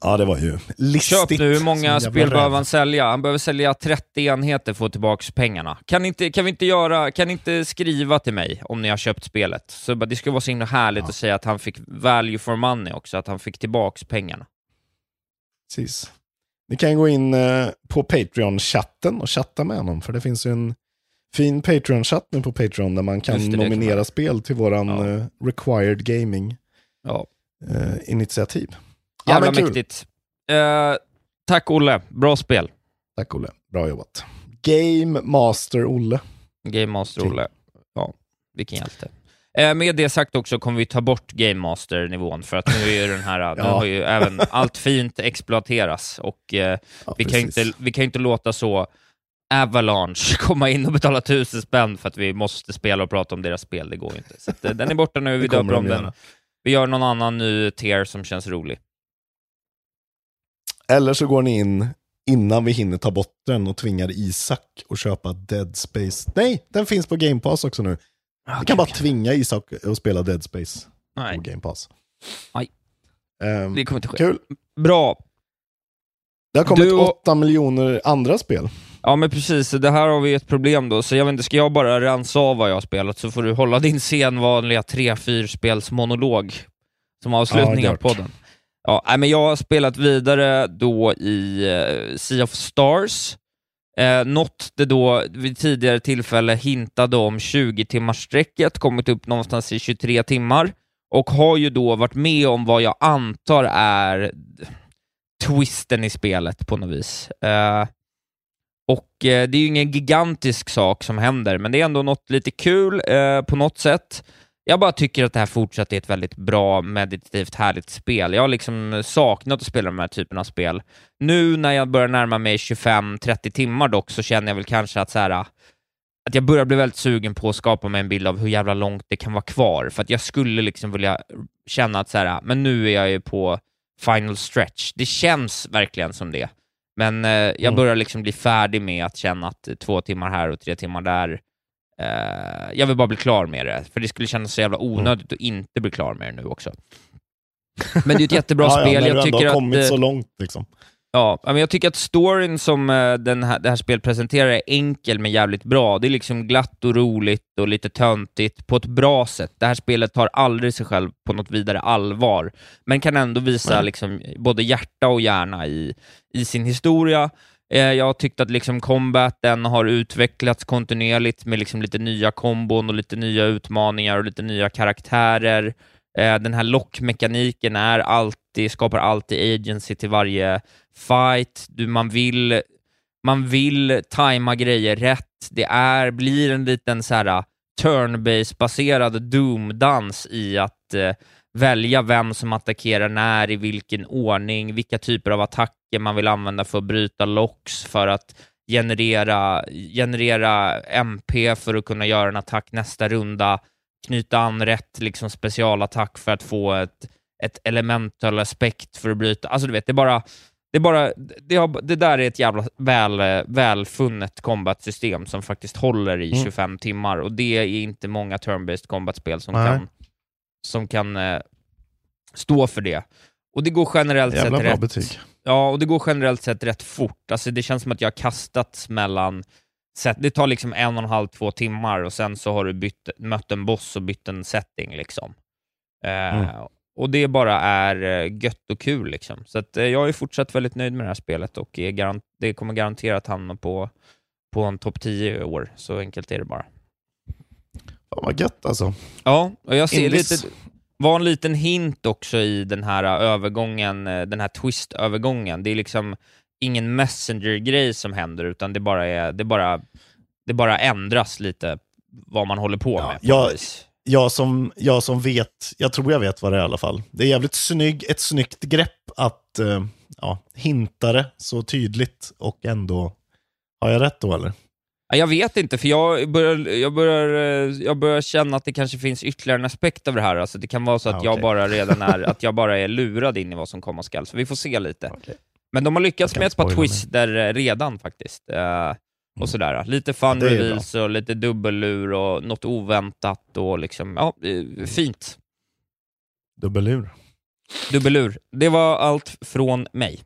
Speaker 2: Ja, det var ju listigt.
Speaker 1: Köp nu, hur många spel behöver han sälja? Han behöver sälja 30 enheter för att få tillbaka pengarna. Kan, inte, kan vi inte göra, kan ni inte skriva till mig om ni har köpt spelet? Så det skulle vara så himla härligt att säga att han fick value for money också, att han fick tillbaka pengarna.
Speaker 2: Precis. Ni kan gå in eh, på Patreon-chatten och chatta med honom. För det finns ju en fin Patreon-chatt nu på Patreon där man kan
Speaker 1: det,
Speaker 2: nominera spel till våran
Speaker 1: Ja.
Speaker 2: eh, Required Gaming
Speaker 1: Ja.
Speaker 2: eh, initiativ.
Speaker 1: Jävla mäktigt. Eh, tack Olle, bra spel.
Speaker 2: Tack Olle, bra jobbat. Game Master Olle.
Speaker 1: Game Master
Speaker 2: Kul.
Speaker 1: Olle. Ja, vilken hjälte. Eh, med det sagt också kommer vi ta bort Game Master-nivån, för att nu är ju den här, nu
Speaker 2: Ja.
Speaker 1: har ju även allt fint exploateras och eh, vi, kan inte, vi kan ju inte låta så Avalanche komma in och betala tusen spänn för att vi måste spela och prata om deras spel, det går ju inte. Så att, eh, den är borta nu, vi döper om
Speaker 2: de
Speaker 1: den. Vi gör någon annan ny tier som känns rolig.
Speaker 2: Eller så går ni in innan vi hinner ta bort den och tvingar Isak att köpa Dead Space. Nej, den finns på Game Pass också nu. Vi kan bara tvinga Isak att spela Dead Space
Speaker 1: Nej,
Speaker 2: på Game Pass.
Speaker 1: Nej.
Speaker 2: Ehm,
Speaker 1: det kommer inte ske.
Speaker 2: kul.
Speaker 1: Bra.
Speaker 2: Det har kommit
Speaker 1: och-
Speaker 2: 8 miljoner andra spel.
Speaker 1: Ja men precis, det här har vi ett problem då, så jag vet inte, ska jag bara rensa av vad jag har spelat så får du hålla din sedvanliga 3-4 spels monolog som avslutning
Speaker 2: Ja,
Speaker 1: av podden. Ja, nej, men jag har spelat vidare då i uh, Sea of Stars, eh, något det då vid tidigare tillfälle hintade om 20-timmarssträcket, kommit upp någonstans i 23 timmar, och har ju då varit med om vad jag antar är twisten i spelet på något vis. Eh, och eh, det är ju ingen gigantisk sak som händer, men det är ändå något lite kul eh, på något sätt. Jag bara tycker att det här fortsatt är ett väldigt bra, meditativt, härligt spel. Jag har liksom saknat att spela de här typerna av spel. Nu när jag börjar närma mig 25-30 timmar dock, så känner jag väl kanske att så här, att jag börjar bli väldigt sugen på att skapa mig en bild av hur jävla långt det kan vara kvar, för att jag skulle liksom vilja känna att så här, men nu är jag ju på final stretch. Det känns verkligen som det. Men eh, jag
Speaker 2: Mm.
Speaker 1: börjar liksom bli färdig med att känna att eh, två timmar här och tre timmar där, eh, jag vill bara bli klar med det, för det skulle kännas så jävla onödigt att inte bli klar med det nu också. Men det är ett jättebra
Speaker 2: Ja, ja,
Speaker 1: spel.
Speaker 2: när
Speaker 1: jag
Speaker 2: du ändå
Speaker 1: tycker
Speaker 2: har
Speaker 1: att,
Speaker 2: kommit
Speaker 1: eh,
Speaker 2: så långt liksom.
Speaker 1: Ja, men jag tycker att storyn som eh, den här, det här spelet presenterar är enkel men jävligt bra. Det är liksom glatt och roligt och lite töntigt på ett bra sätt. Det här spelet tar aldrig sig själv på något vidare allvar, men kan ändå visa
Speaker 2: Nej.
Speaker 1: liksom både hjärta och hjärna i, i sin historia. Eh, jag har tyckt att liksom combaten har utvecklats kontinuerligt med liksom lite nya kombon och lite nya utmaningar och lite nya karaktärer. Eh, den här lockmekaniken är alltid, skapar alltid agency till varje fight. Du, man, vill, man vill tajma grejer rätt. Det är, blir en liten så här turn-based-baserad Doom-dans i att eh, välja vem som attackerar när, i vilken ordning, vilka typer av attacker man vill använda för att bryta locks, för att generera, generera MP för att kunna göra en attack nästa runda, knyta an rätt liksom, specialattack för att få ett, ett elemental aspekt för att bryta. Alltså du vet, det är bara det, är bara, det, har, det där är ett jävla väl, välfunnet combat-system som faktiskt håller i
Speaker 2: Mm.
Speaker 1: 25 timmar och det är inte många turn-based combat-spel som
Speaker 2: Nej.
Speaker 1: kan, som kan eh, stå för det. Och det går generellt
Speaker 2: Jävla
Speaker 1: sett
Speaker 2: bra
Speaker 1: rätt...
Speaker 2: betyg.
Speaker 1: Ja, och det går generellt sett rätt fort. Alltså det känns som att jag har kastats mellan... Set, det tar liksom en och en halv, två timmar och sen så har du bytt, mött en boss och bytt en setting liksom. Eh,
Speaker 2: Mm.
Speaker 1: Och det bara är eh, gött och kul liksom. Så att, eh, jag är fortsatt väldigt nöjd med det här spelet och det kommer garanterat hamna på, på en topp 10 i år. Så enkelt är det bara.
Speaker 2: Fan vad gött alltså.
Speaker 1: Ja, och jag ser
Speaker 2: Indies.
Speaker 1: lite... var en liten hint också i den här övergången, eh, den här twist-övergången. Det är liksom ingen messenger-grej som händer, utan det bara, är, det, bara, det bara ändras lite vad man håller på med. på
Speaker 2: jag, jag, som, jag som vet, jag tror jag vet vad det är i alla fall. Det är jävligt snygg, ett snyggt grepp att eh, ja, hinta det så tydligt och ändå, har jag rätt då eller?
Speaker 1: Ja, Jag vet inte, för jag börjar, jag, börjar, eh, jag börjar känna att det kanske finns ytterligare en aspekt av det här. Alltså, det kan vara så att
Speaker 2: Ah,
Speaker 1: jag
Speaker 2: okej.
Speaker 1: bara redan är, att jag bara är lurad in i vad som komma skall, så vi får se lite. Men de har lyckats med ett par twister eh, redan faktiskt. Eh, och sådär. Lite fun reveals och lite dubbellur och något oväntat och liksom, ja, eh, fint.
Speaker 2: Dubbelur.
Speaker 1: Dubbellur. Det var allt från mig.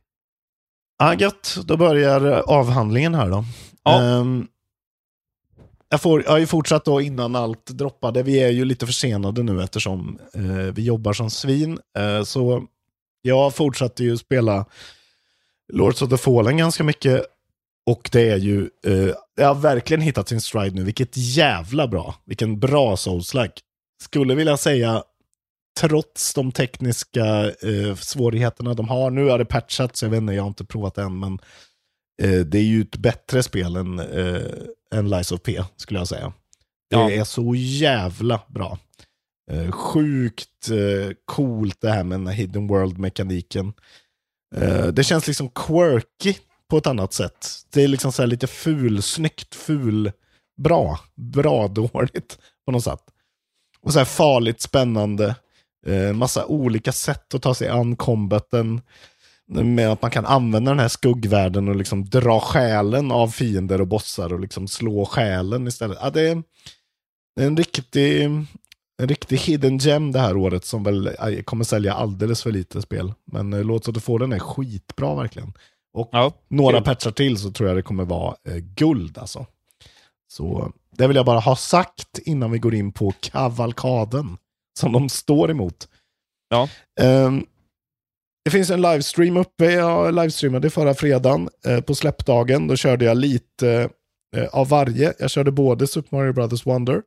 Speaker 2: Ah, gött, då börjar avhandlingen här då.
Speaker 1: Ja.
Speaker 2: Ehm, jag, får, jag har ju fortsatt då innan allt droppade. Vi är ju lite försenade nu eftersom eh, vi jobbar som svin. Eh, så jag fortsatte ju spela Lords of the Fallen ganska mycket. Och det är ju, eh, jag har verkligen hittat sin stride nu. Vilket jävla bra, vilken bra souls-like. Skulle vilja säga, trots de tekniska eh, svårigheterna de har. Nu har det patchats, jag vet inte, jag har inte provat än, men eh, det är ju ett bättre spel än, eh, än Lies of P, skulle jag säga. Det
Speaker 1: Ja.
Speaker 2: är så jävla bra. Eh, sjukt eh, coolt det här med den här hidden world-mekaniken. Eh, det känns liksom quirky på ett annat sätt. Det är liksom så här lite fulsnyggt, ful, bra, bra dåligt på något sätt. Och så här farligt spännande. Eh, massa olika sätt att ta sig an combaten. Med att man kan använda den här skuggvärlden och liksom dra själen av fiender och bossar och liksom slå själen istället. Ja, det är en riktig, en riktig hidden gem det här året som väl kommer sälja alldeles för lite spel. Men eh, att du får den är skitbra verkligen. Och
Speaker 1: Ja,
Speaker 2: några
Speaker 1: kul.
Speaker 2: patchar till så tror jag det kommer vara eh, guld alltså. Så det vill jag bara ha sagt innan vi går in på kavalkaden som de står emot.
Speaker 1: Ja.
Speaker 2: Ehm, det finns en livestream uppe. Jag livestreamade förra fredagen eh, på släppdagen. Då körde jag lite eh, av varje. Jag körde både Super Mario Brothers Wonder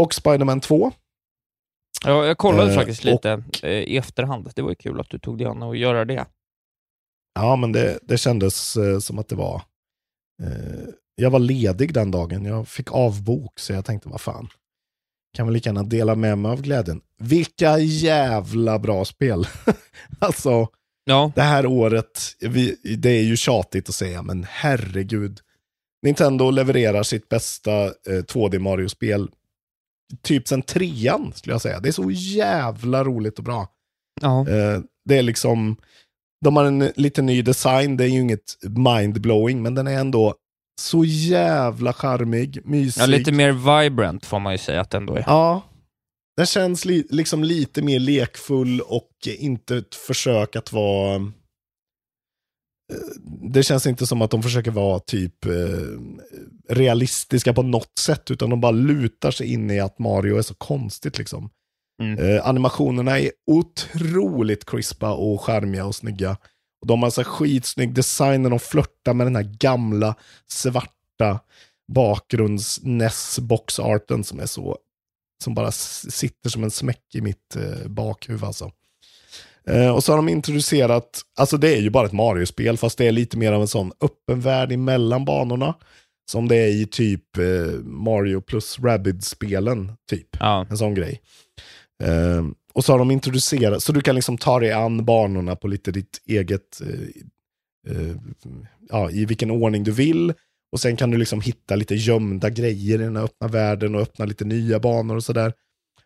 Speaker 2: och Spider-Man 2.
Speaker 1: Ja, jag kollade
Speaker 2: Eh,
Speaker 1: faktiskt lite eh, i efterhand. Det var ju kul att du tog dig an att göra det.
Speaker 2: Ja, men det, det kändes eh, som att det var... Eh, jag var ledig den dagen. Jag fick avbok, så jag tänkte, vad fan. Kan väl lika gärna dela med mig av glädjen. Vilka jävla bra spel. alltså,
Speaker 1: Ja,
Speaker 2: det här året, vi, det är ju tjatigt att säga, men herregud. Nintendo levererar sitt bästa eh, 2D Mario-spel typ sen trean, skulle jag säga. Det är så jävla roligt och bra.
Speaker 1: ja.
Speaker 2: Eh, det är liksom, de har en lite ny design, det är ju inget mindblowing, men den är ändå så jävla charmig, mysig.
Speaker 1: ja lite mer vibrant får man ju säga att det ändå är.
Speaker 2: Ja. Den känns li liksom lite mer lekfull och inte ett försök att vara... eh, Det känns inte som att de försöker vara typ eh, realistiska på något sätt, utan de bara lutar sig in i att Mario är så konstigt liksom.
Speaker 1: Mm.
Speaker 2: Eh, animationerna är otroligt crispa och charmiga och snygga. Och de har så här skitsnygg design när de flörtar med den här gamla svarta bakgrunds NES boxarten som är så som bara sitter som en smäck i mitt eh, bakhuvud alltså. Eh, och så har de introducerat, alltså det är ju bara ett Mario-spel fast det är lite mer av en sån öppen värld emellan banorna. Som det är i typ eh, Mario plus Rabbids-spelen, typ.
Speaker 1: Ja.
Speaker 2: En sån grej. Eh, och så har de introducerat, så du kan liksom ta dig an banorna på lite ditt eget, eh, eh, ja, i vilken ordning du vill. Och sen kan du liksom hitta lite gömda grejer i den här öppna världen och öppna lite nya banor och sådär.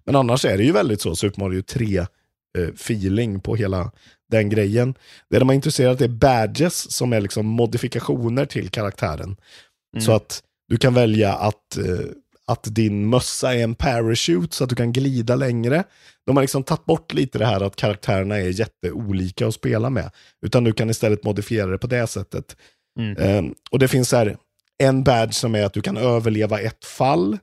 Speaker 2: Men annars är det ju väldigt så Super Mario 3-feeling på hela den grejen. Det de har introducerat är badges som är liksom modifikationer till karaktären.
Speaker 1: Mm.
Speaker 2: Så att du kan välja att, eh, att din mössa är en parachute så att du kan glida längre. De har liksom tagit bort lite det här att karaktärerna är jätteolika att spela med. Utan du kan istället modifiera det på det sättet.
Speaker 1: Mm.
Speaker 2: Eh, och det finns här en badge som är att du kan överleva ett fall.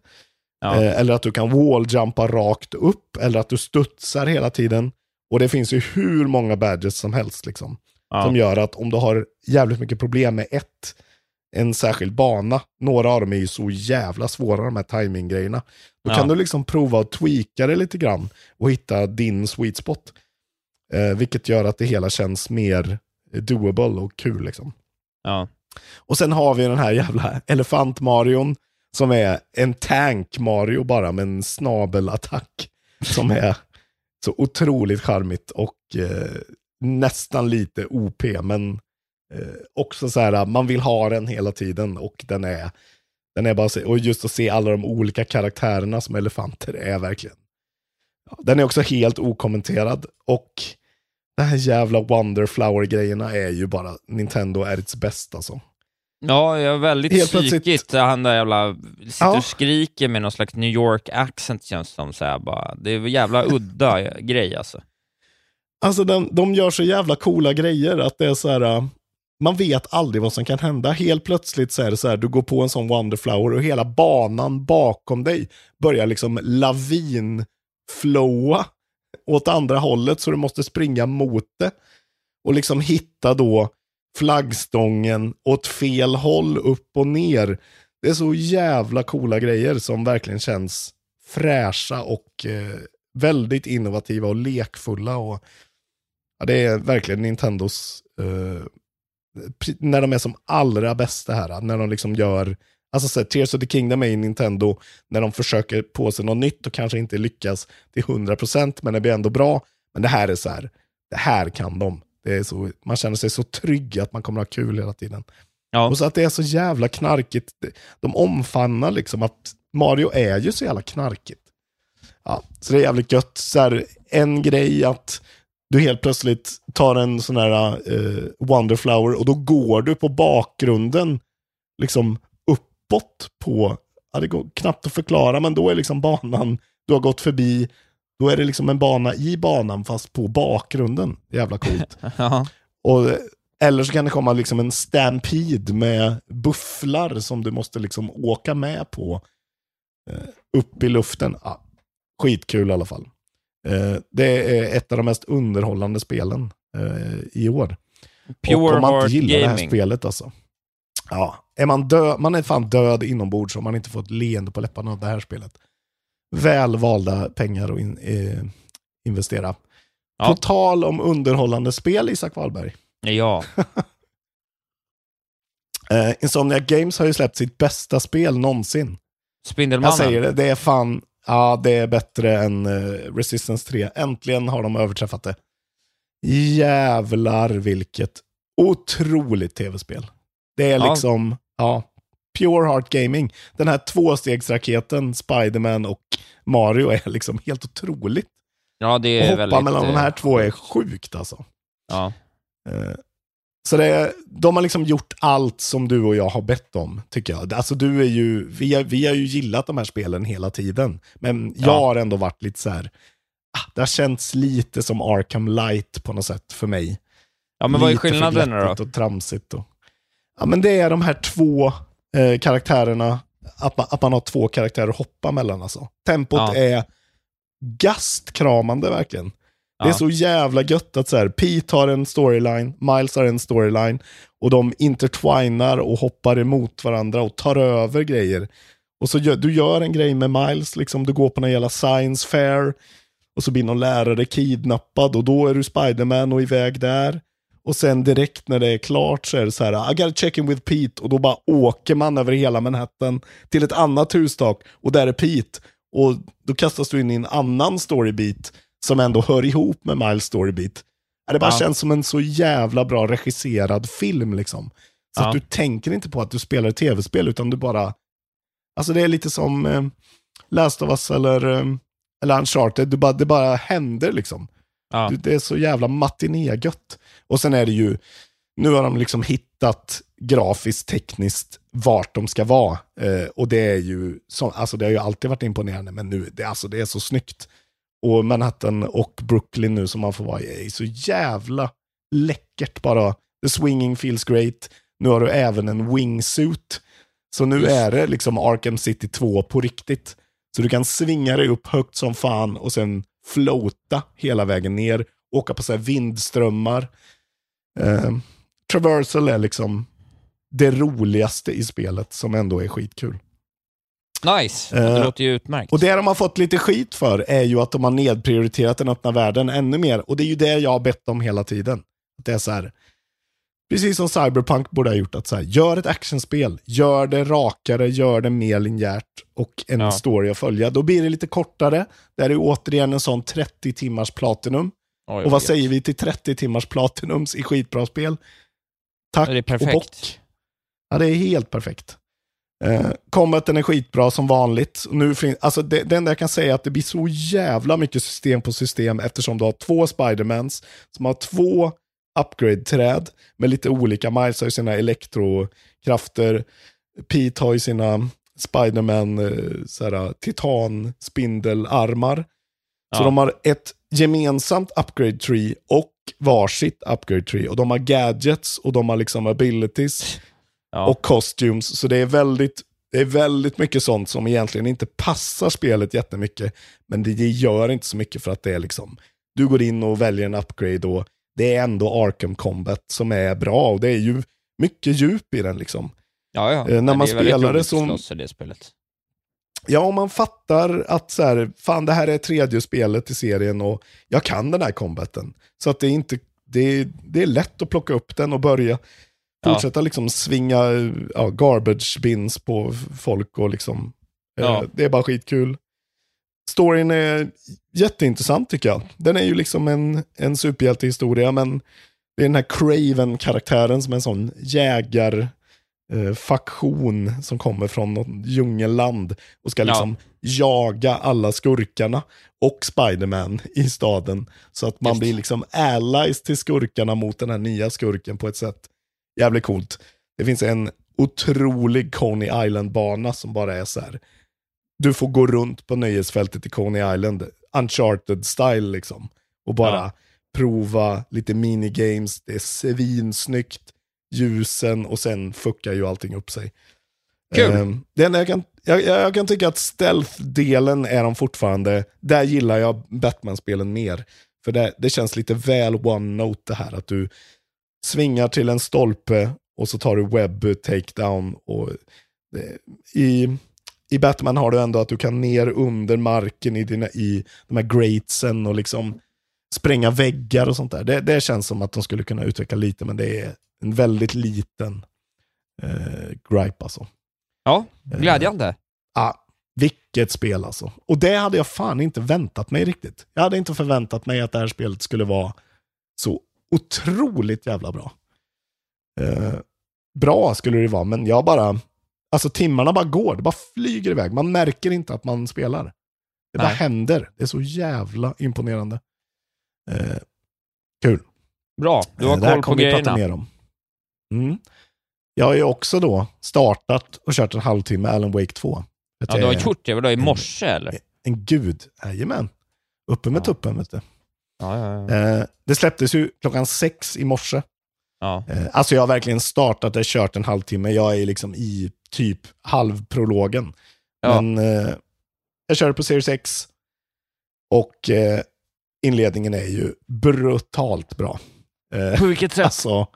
Speaker 1: Ja.
Speaker 2: Eh, eller att du kan walljumpa rakt upp. Eller att du studsar hela tiden. Och det finns ju hur många badges som helst. Liksom,
Speaker 1: Ja.
Speaker 2: Som gör att om du har jävligt mycket problem med ett en särskild bana. Några av dem är ju så jävla svåra, de här timing-grejerna. Då
Speaker 1: Ja.
Speaker 2: kan du liksom prova att tweaka det lite grann och hitta din sweet spot. Eh, vilket gör att det hela känns mer doable och kul liksom.
Speaker 1: Ja.
Speaker 2: Och sen har vi den här jävla elefant-Marion som är en tank-Mario bara med en snabelattack. Som är så otroligt charmigt och eh, nästan lite OP, men också så här, man vill ha den hela tiden och den är, den är bara, och just att se alla de olika karaktärerna som elefanter är verkligen. Den är också helt okommenterad och den här jävla Wonderflower-grejerna är ju bara, Nintendo är its bästa alltså.
Speaker 1: Ja, jag är väldigt
Speaker 2: Helt plötsligt-
Speaker 1: psykigt. Han där jävla sitter
Speaker 2: Ja.
Speaker 1: och skriker med någon slags New York accent känns som. Så här, bara. Det är en jävla udda grej alltså.
Speaker 2: Alltså de, de gör så jävla coola grejer att det är så här, man vet aldrig vad som kan hända. Helt plötsligt så är det så här, du går på en sån Wonderflower och hela banan bakom dig börjar liksom lavinflowa åt andra hållet så du måste springa mot det. Och liksom hitta då flaggstången åt fel håll, upp och ner. Det är så jävla coola grejer som verkligen känns fräscha och eh, väldigt innovativa och lekfulla. Och, ja, det är verkligen Nintendos, eh, när de är som allra bästa här, när de liksom gör, alltså så här, Tears of the Kingdom är ju Nintendo, när de försöker på sig något nytt och kanske inte lyckas till 100% men det blir ändå bra. Men det här är så här, det här kan de. Det är så, man känner sig så trygg att man kommer ha kul hela tiden. Och så att det är så jävla knarkigt. De omfamnar liksom att Mario är ju så jävla knarkigt. Ja, så det är jävligt gött. Så här, en grej att du helt plötsligt tar en sån här eh, Wonderflower och då går du på bakgrunden liksom uppåt på, ja det går knappt att förklara, men då är liksom banan, du har gått förbi, då är det liksom en bana i banan fast på bakgrunden. Jävla coolt.
Speaker 1: Ja.
Speaker 2: Och, eller så kan det komma liksom en stampede med bufflar som du måste liksom åka med på eh, upp i luften. Ja, skitkul i alla fall. Eh, det är ett av de mest underhållande spelen eh, i år.
Speaker 1: Pure
Speaker 2: och om man inte gillar det här
Speaker 1: Gaming.
Speaker 2: spelet alltså. Ja, är man död, man är fan död inombords om man inte får ett leende på läpparna av det här spelet. Väl valda pengar att in, eh, investera.
Speaker 1: Ja.
Speaker 2: På tal om underhållande spel, Isak Wahlberg.
Speaker 1: Ja.
Speaker 2: Eh, Insomniac Games har ju släppt sitt bästa spel någonsin.
Speaker 1: Spindelmannen.
Speaker 2: Jag säger det, det är fan, ja det är bättre än eh, Resistance 3. Äntligen har de överträffat det. Jävlar vilket otroligt tv-spel. Det är
Speaker 1: Ja.
Speaker 2: liksom, ja, pure heart gaming. Den här tvåstegsraketen, Spiderman och Mario är liksom helt otroligt.
Speaker 1: Ja, det
Speaker 2: Och
Speaker 1: är
Speaker 2: hoppa
Speaker 1: väldigt...
Speaker 2: mellan de
Speaker 1: eh,
Speaker 2: här två är sjukt alltså.
Speaker 1: Ja.
Speaker 2: Så det de har liksom gjort allt som du och jag har bett om, tycker jag. Alltså du är ju, vi har, vi har ju gillat de här spelen hela tiden. Men jag
Speaker 1: Ja.
Speaker 2: har ändå varit lite så här, ah, det har känts lite som Arkham Light på något sätt för mig.
Speaker 1: Ja, men vad är
Speaker 2: Lite
Speaker 1: skillnaden då?
Speaker 2: och tramsigt. Och, ja, men det är de här två eh, karaktärerna, att man, att man har två karaktärer att hoppa mellan alltså. Tempot
Speaker 1: Ja.
Speaker 2: är gastkramande verkligen. Det är så jävla gött att så här, Pete har en storyline, Miles har en storyline och de intertwinar och hoppar emot varandra och tar över grejer. Och så gör, du gör en grej med Miles, liksom, du går på någon jävla science fair och så blir någon lärare kidnappad och då är du Spiderman och iväg där. Och sen direkt när det är klart så är det så här, I gotta check in with Pete och då bara åker man över hela Manhattan till ett annat hustak och där är Pete. Och då kastas du in i en annan storybeat som ändå hör ihop med Miles storybeat. Det bara
Speaker 1: Ja.
Speaker 2: känns som en så jävla bra regisserad film liksom. Så
Speaker 1: Ja.
Speaker 2: att du tänker inte på att du spelar ett tv-spel utan du bara... Alltså det är lite som eh, Last of Us eller, eh, eller Uncharted, du bara, det bara händer liksom.
Speaker 1: Ja.
Speaker 2: Du, det är så jävla matinégött. Och sen är det ju, nu har de liksom hittat grafiskt, tekniskt, vart de ska vara. Eh, och det är ju, så, alltså det har ju alltid varit imponerande, men nu, det, alltså det är så snyggt. Och Manhattan och Brooklyn nu som man får vara i är så jävla läckert bara. The swinging feels great. Nu har du även en wingsuit. Så nu
Speaker 1: Just.
Speaker 2: är det liksom Arkham City 2 på riktigt. Så du kan svinga dig upp högt som fan och sen floata hela vägen ner. Åka på så här vindströmmar. Eh, traversal är liksom det roligaste i spelet som ändå är skitkul.
Speaker 1: Nice, det
Speaker 2: Eh,
Speaker 1: låter ju utmärkt.
Speaker 2: Och det de har fått lite skit för är ju att de har nedprioriterat den öppna världen ännu mer. Och det är ju det jag har bett om hela tiden. Att det är så här, precis som Cyberpunk borde ha gjort, att så här, gör ett actionspel, gör det rakare, gör det mer linjärt och en
Speaker 1: Ja.
Speaker 2: story att följa. Då blir det lite kortare. Det är ju återigen en sån 30 timmars platinum.
Speaker 1: Oj,
Speaker 2: och vad
Speaker 1: vad
Speaker 2: säger vi till 30 timmars platinums i skitbra spel? Tack
Speaker 1: är
Speaker 2: och bock. Ja, det är helt perfekt. Eh, combaten är skitbra som vanligt. Nu alltså det, det enda jag kan säga är att det blir så jävla mycket system på system eftersom du har två Spidermans som har två upgrade-träd med lite olika. Miles har ju sina elektrokrafter. Pete har ju sina Spiderman eh, titan-spindelarmar. Så
Speaker 1: Ja.
Speaker 2: de har ett gemensamt upgrade tree och varsitt upgrade tree. Och de har gadgets och de har liksom abilities
Speaker 1: Ja.
Speaker 2: och costumes. Så det är väldigt det är väldigt mycket sånt som egentligen inte passar spelet jättemycket. Men det, det gör inte så mycket för att det är liksom, du går in och väljer en upgrade och det är ändå Arkham Combat som är bra och det är ju mycket djup i den liksom.
Speaker 1: Ja, ja.
Speaker 2: Eh, när man spelar det som-
Speaker 1: slåss i det spelet.
Speaker 2: Ja, om man fattar att så här, fan det här är tredje spelet i serien och jag kan den här combaten. Så att det är inte, det är, det är lätt att plocka upp den och börja
Speaker 1: Ja.
Speaker 2: fortsätta liksom svinga ja, garbage bins på folk och liksom, eh,
Speaker 1: Ja.
Speaker 2: det är bara skitkul. Storyn är jätteintressant tycker jag. Den är ju liksom en, en superhjältehistoria, men det är den här Craven-karaktären som är en sån jägar eh, faktion som kommer från något djungelland och ska
Speaker 1: Ja.
Speaker 2: liksom jaga alla skurkarna och Spiderman i staden. Så att man
Speaker 1: Just.
Speaker 2: blir liksom allies till skurkarna mot den här nya skurken på ett sätt. Jävligt coolt. Det finns en otrolig Coney Island-bana som bara är så här. Du får gå runt på nöjesfältet i Coney Island, uncharted-style liksom. Och bara
Speaker 1: Ja.
Speaker 2: prova lite minigames, det är svinsnyggt, ljusen och sen fuckar ju allting upp sig.
Speaker 1: Kul.
Speaker 2: Det enda jag, kan, jag jag kan tycka att stealth-delen är de fortfarande, där gillar jag Batman-spelen mer. För det, det känns lite väl one-note det här att du svingar till en stolpe och så tar du webb takedown. Och det, i, I Batman har du ändå att du kan ner under marken i, dina, i de här gratesen och liksom spränga väggar och sånt där. Det, det känns som att de skulle kunna utveckla lite, men det är en väldigt liten eh, gripe alltså.
Speaker 1: Ja, glädjande.
Speaker 2: Ja, vilket spel alltså. Och det hade jag fan inte väntat mig riktigt. Jag hade inte förväntat mig att det här spelet skulle vara så otroligt jävla bra. Eh, bra skulle det vara, men jag bara... Alltså timmarna bara går, det bara flyger iväg. Man märker inte att man spelar. Det bara
Speaker 1: Nej.
Speaker 2: händer. Det är så jävla imponerande. Eh, kul.
Speaker 1: Bra, du har
Speaker 2: Eh, det här
Speaker 1: koll på
Speaker 2: kommer vi prata
Speaker 1: grejerna.
Speaker 2: mer om. Mm. Jag har ju också då startat och kört en halvtimme Alan Wake 2. Att
Speaker 1: Ja, du har
Speaker 2: är
Speaker 1: gjort det, vadå, i morse eller?
Speaker 2: En gud, jajamän. Uppe med
Speaker 1: Ja.
Speaker 2: tuppen vet du.
Speaker 1: Ja, ja, ja.
Speaker 2: Eh, det släpptes ju klockan sex i morse.
Speaker 1: ja.
Speaker 2: Eh, alltså jag har verkligen startat och kört en halvtimme. Jag är liksom i typ halvprologen.
Speaker 1: Ja.
Speaker 2: Men eh, jag kör på Series X. Och inledningen är ju brutalt bra.
Speaker 1: På vilket sätt?
Speaker 2: Alltså,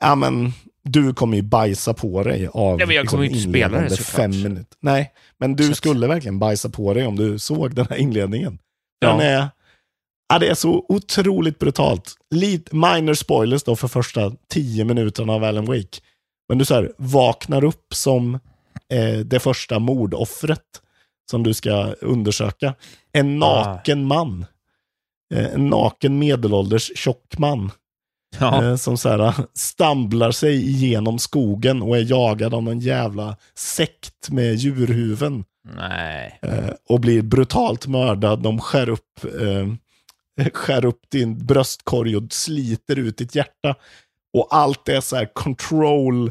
Speaker 2: ja men du kommer ju bajsa på dig av liksom
Speaker 1: Ja, men jag kommer ju inte spela det, såklart.
Speaker 2: fem minuter. Nej, men du skulle verkligen bajsa på dig om du såg den här inledningen.
Speaker 1: Ja.
Speaker 2: Den är, ja, det är så otroligt brutalt. Lite minor spoilers då för första tio minuterna av Alan Wake. Men du så här, vaknar upp som eh, det första mordoffret som du ska undersöka. En naken man. Eh, en naken medelålders tjock man.
Speaker 1: Ja.
Speaker 2: Eh, som så här, stamblar sig igenom skogen och är jagad av någon jävla sekt med djurhuven.
Speaker 1: Nej.
Speaker 2: Eh, och blir brutalt mördad. De skär upp, eh, skär upp din bröstkorg och sliter ut ditt hjärta. Och allt är så här control.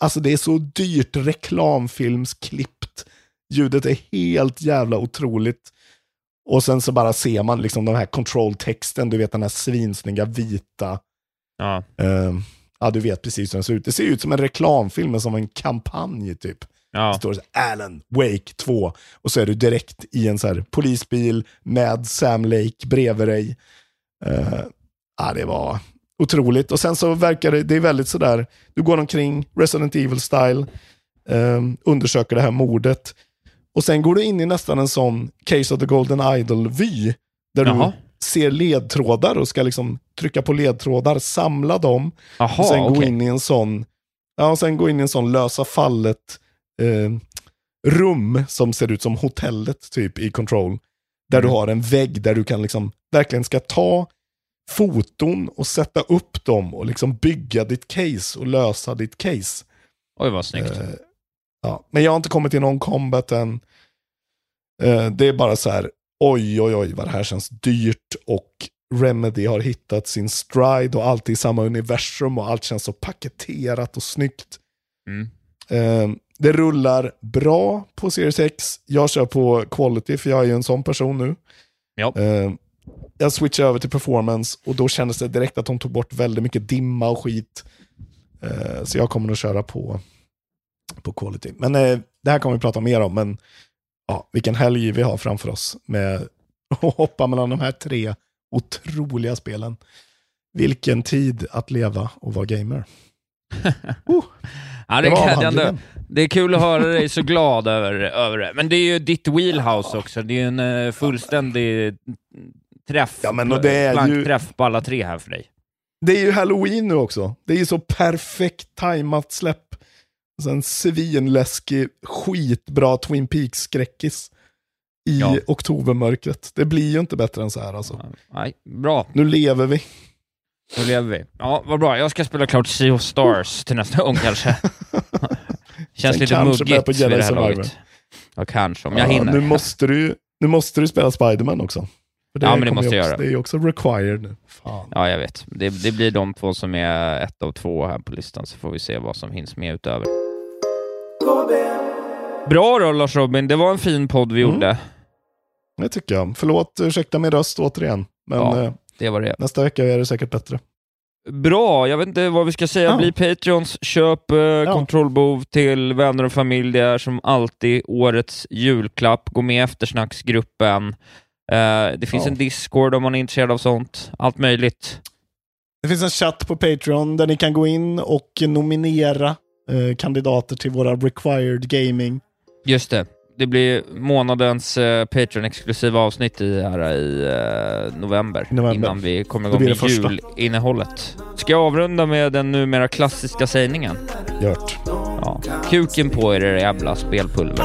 Speaker 2: Alltså det är så dyrt reklamfilmsklippt. Ljudet är helt jävla otroligt. Och sen så bara ser man liksom den här control-texten, du vet den här svinsnygga vita.
Speaker 1: Ja.
Speaker 2: Eh, ja, du vet precis hur den ser ut. Det ser ut som en reklamfilm, men som en kampanj typ.
Speaker 1: Ja.
Speaker 2: Det står så Alan Wake 2. Och så är du direkt i en så här polisbil med Sam Lake bredvid dig. Uh, ja, det var... otroligt. Och sen så verkar det, det är väldigt sådär, du går omkring Resident Evil-style, eh, undersöker det här mordet. Och sen går du in i nästan en sån Case of the Golden Idol-vy. Där
Speaker 1: Jaha.
Speaker 2: du ser ledtrådar och ska liksom trycka på ledtrådar, samla dem.
Speaker 1: Jaha,
Speaker 2: och sen gå
Speaker 1: okej.
Speaker 2: in i en sån, ja, och sen gå in i en sån lösa fallet eh, rum som ser ut som hotellet typ i Control. Där
Speaker 1: Mm.
Speaker 2: du har en vägg där du kan liksom verkligen ska ta foton och sätta upp dem och liksom bygga ditt case och lösa ditt case.
Speaker 1: Oj, vad snyggt.
Speaker 2: Eh, ja. Men jag har inte kommit till någon combat än. Eh, det är bara så här, oj oj oj vad det här känns dyrt och Remedy har hittat sin stride och allt i samma universum och allt känns så paketerat och snyggt.
Speaker 1: Mm.
Speaker 2: Eh, det rullar bra på Series X. Jag kör på quality för jag är ju en sån person nu.
Speaker 1: Ja.
Speaker 2: Eh, jag switchar över till performance och då kändes det direkt att de tog bort väldigt mycket dimma och skit. Eh, så jag kommer att köra på, på quality. Men eh, det här kommer vi prata mer om, men ja, vilken helg vi har framför oss med att hoppa mellan de här tre otroliga spelen. Vilken tid att leva och vara gamer.
Speaker 1: Ja, det,
Speaker 2: Det
Speaker 1: är glädjande. Det är kul att höra dig så glad över, över det. Men det är ju ditt wheelhouse också. Det är ju en eh, fullständig träff,
Speaker 2: Ja, men det är ju-
Speaker 1: träff på alla tre här för dig.
Speaker 2: Det är ju halloween nu också. Det är ju så perfekt tajmat släpp. Och sen svinläskig, skitbra Twin Peaks-skräckis i
Speaker 1: Ja.
Speaker 2: oktobermörkret. Det blir ju inte bättre än så här alltså.
Speaker 1: Nej, bra.
Speaker 2: Nu lever vi.
Speaker 1: Nu lever vi. Ja, vad bra. Jag ska spela klart Sea of Stars till nästa gång kanske. Känns
Speaker 2: Sen
Speaker 1: lite muggigt
Speaker 2: på
Speaker 1: vid det här laget. Ja, kanske. Om jag
Speaker 2: Ja,
Speaker 1: hinner.
Speaker 2: Nu måste du, nu måste du spela Spiderman också.
Speaker 1: Ja, men det måste jag
Speaker 2: också,
Speaker 1: göra.
Speaker 2: Det är också required nu. Fan.
Speaker 1: Ja, jag vet. Det, det blir de två som är ett av två här på listan, så får vi se vad som hinns med utöver. Bra då, Lars Robin. Det var en fin podd vi
Speaker 2: Mm.
Speaker 1: gjorde.
Speaker 2: Det tycker jag. Förlåt, ursäkta min röst återigen. Men
Speaker 1: Ja.
Speaker 2: eh,
Speaker 1: Det var det.
Speaker 2: nästa vecka är det säkert bättre.
Speaker 1: Bra, jag vet inte vad vi ska säga.
Speaker 2: Ja.
Speaker 1: Bli Patreons, köp eh, kontrollbehov till vänner och familj. Det är som alltid årets julklapp. Gå med i eftersnacksgruppen. Eh, det finns
Speaker 2: Ja.
Speaker 1: en Discord om man är intresserad av sånt. Allt möjligt.
Speaker 2: Det finns en chatt på Patreon där ni kan gå in och nominera eh, kandidater till våra required gaming.
Speaker 1: Just det. Det blir månadens eh, Patreon-exklusiva avsnitt i, här i eh, november,
Speaker 2: November.
Speaker 1: innan vi kommer igång med julinnehållet. Ska jag avrunda med den numera klassiska sägningen?
Speaker 2: Gjort.
Speaker 1: Ja. Kuken på er, era jävla spelpulver.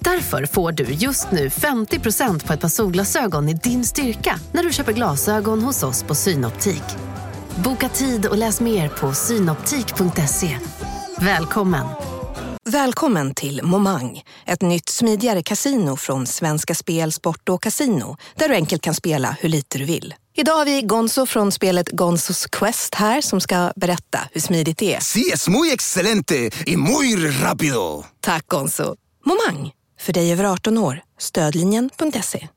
Speaker 9: Därför får du just nu 50% på ett par solglasögon i din styrka när du köper glasögon hos oss på Synoptik. Boka tid och läs mer på synoptik.se. Välkommen!
Speaker 10: Välkommen till Momang, ett nytt smidigare kasino från Svenska Spel, Sport och Casino där du enkelt kan spela hur lite du vill. Idag har vi Gonzo från spelet Gonzos Quest här som ska berätta hur smidigt det är.
Speaker 11: Sí, es muy excelente y muy rápido.
Speaker 10: Tack Gonzo! Momang, för dig över 18 år. Stödlinjen.se.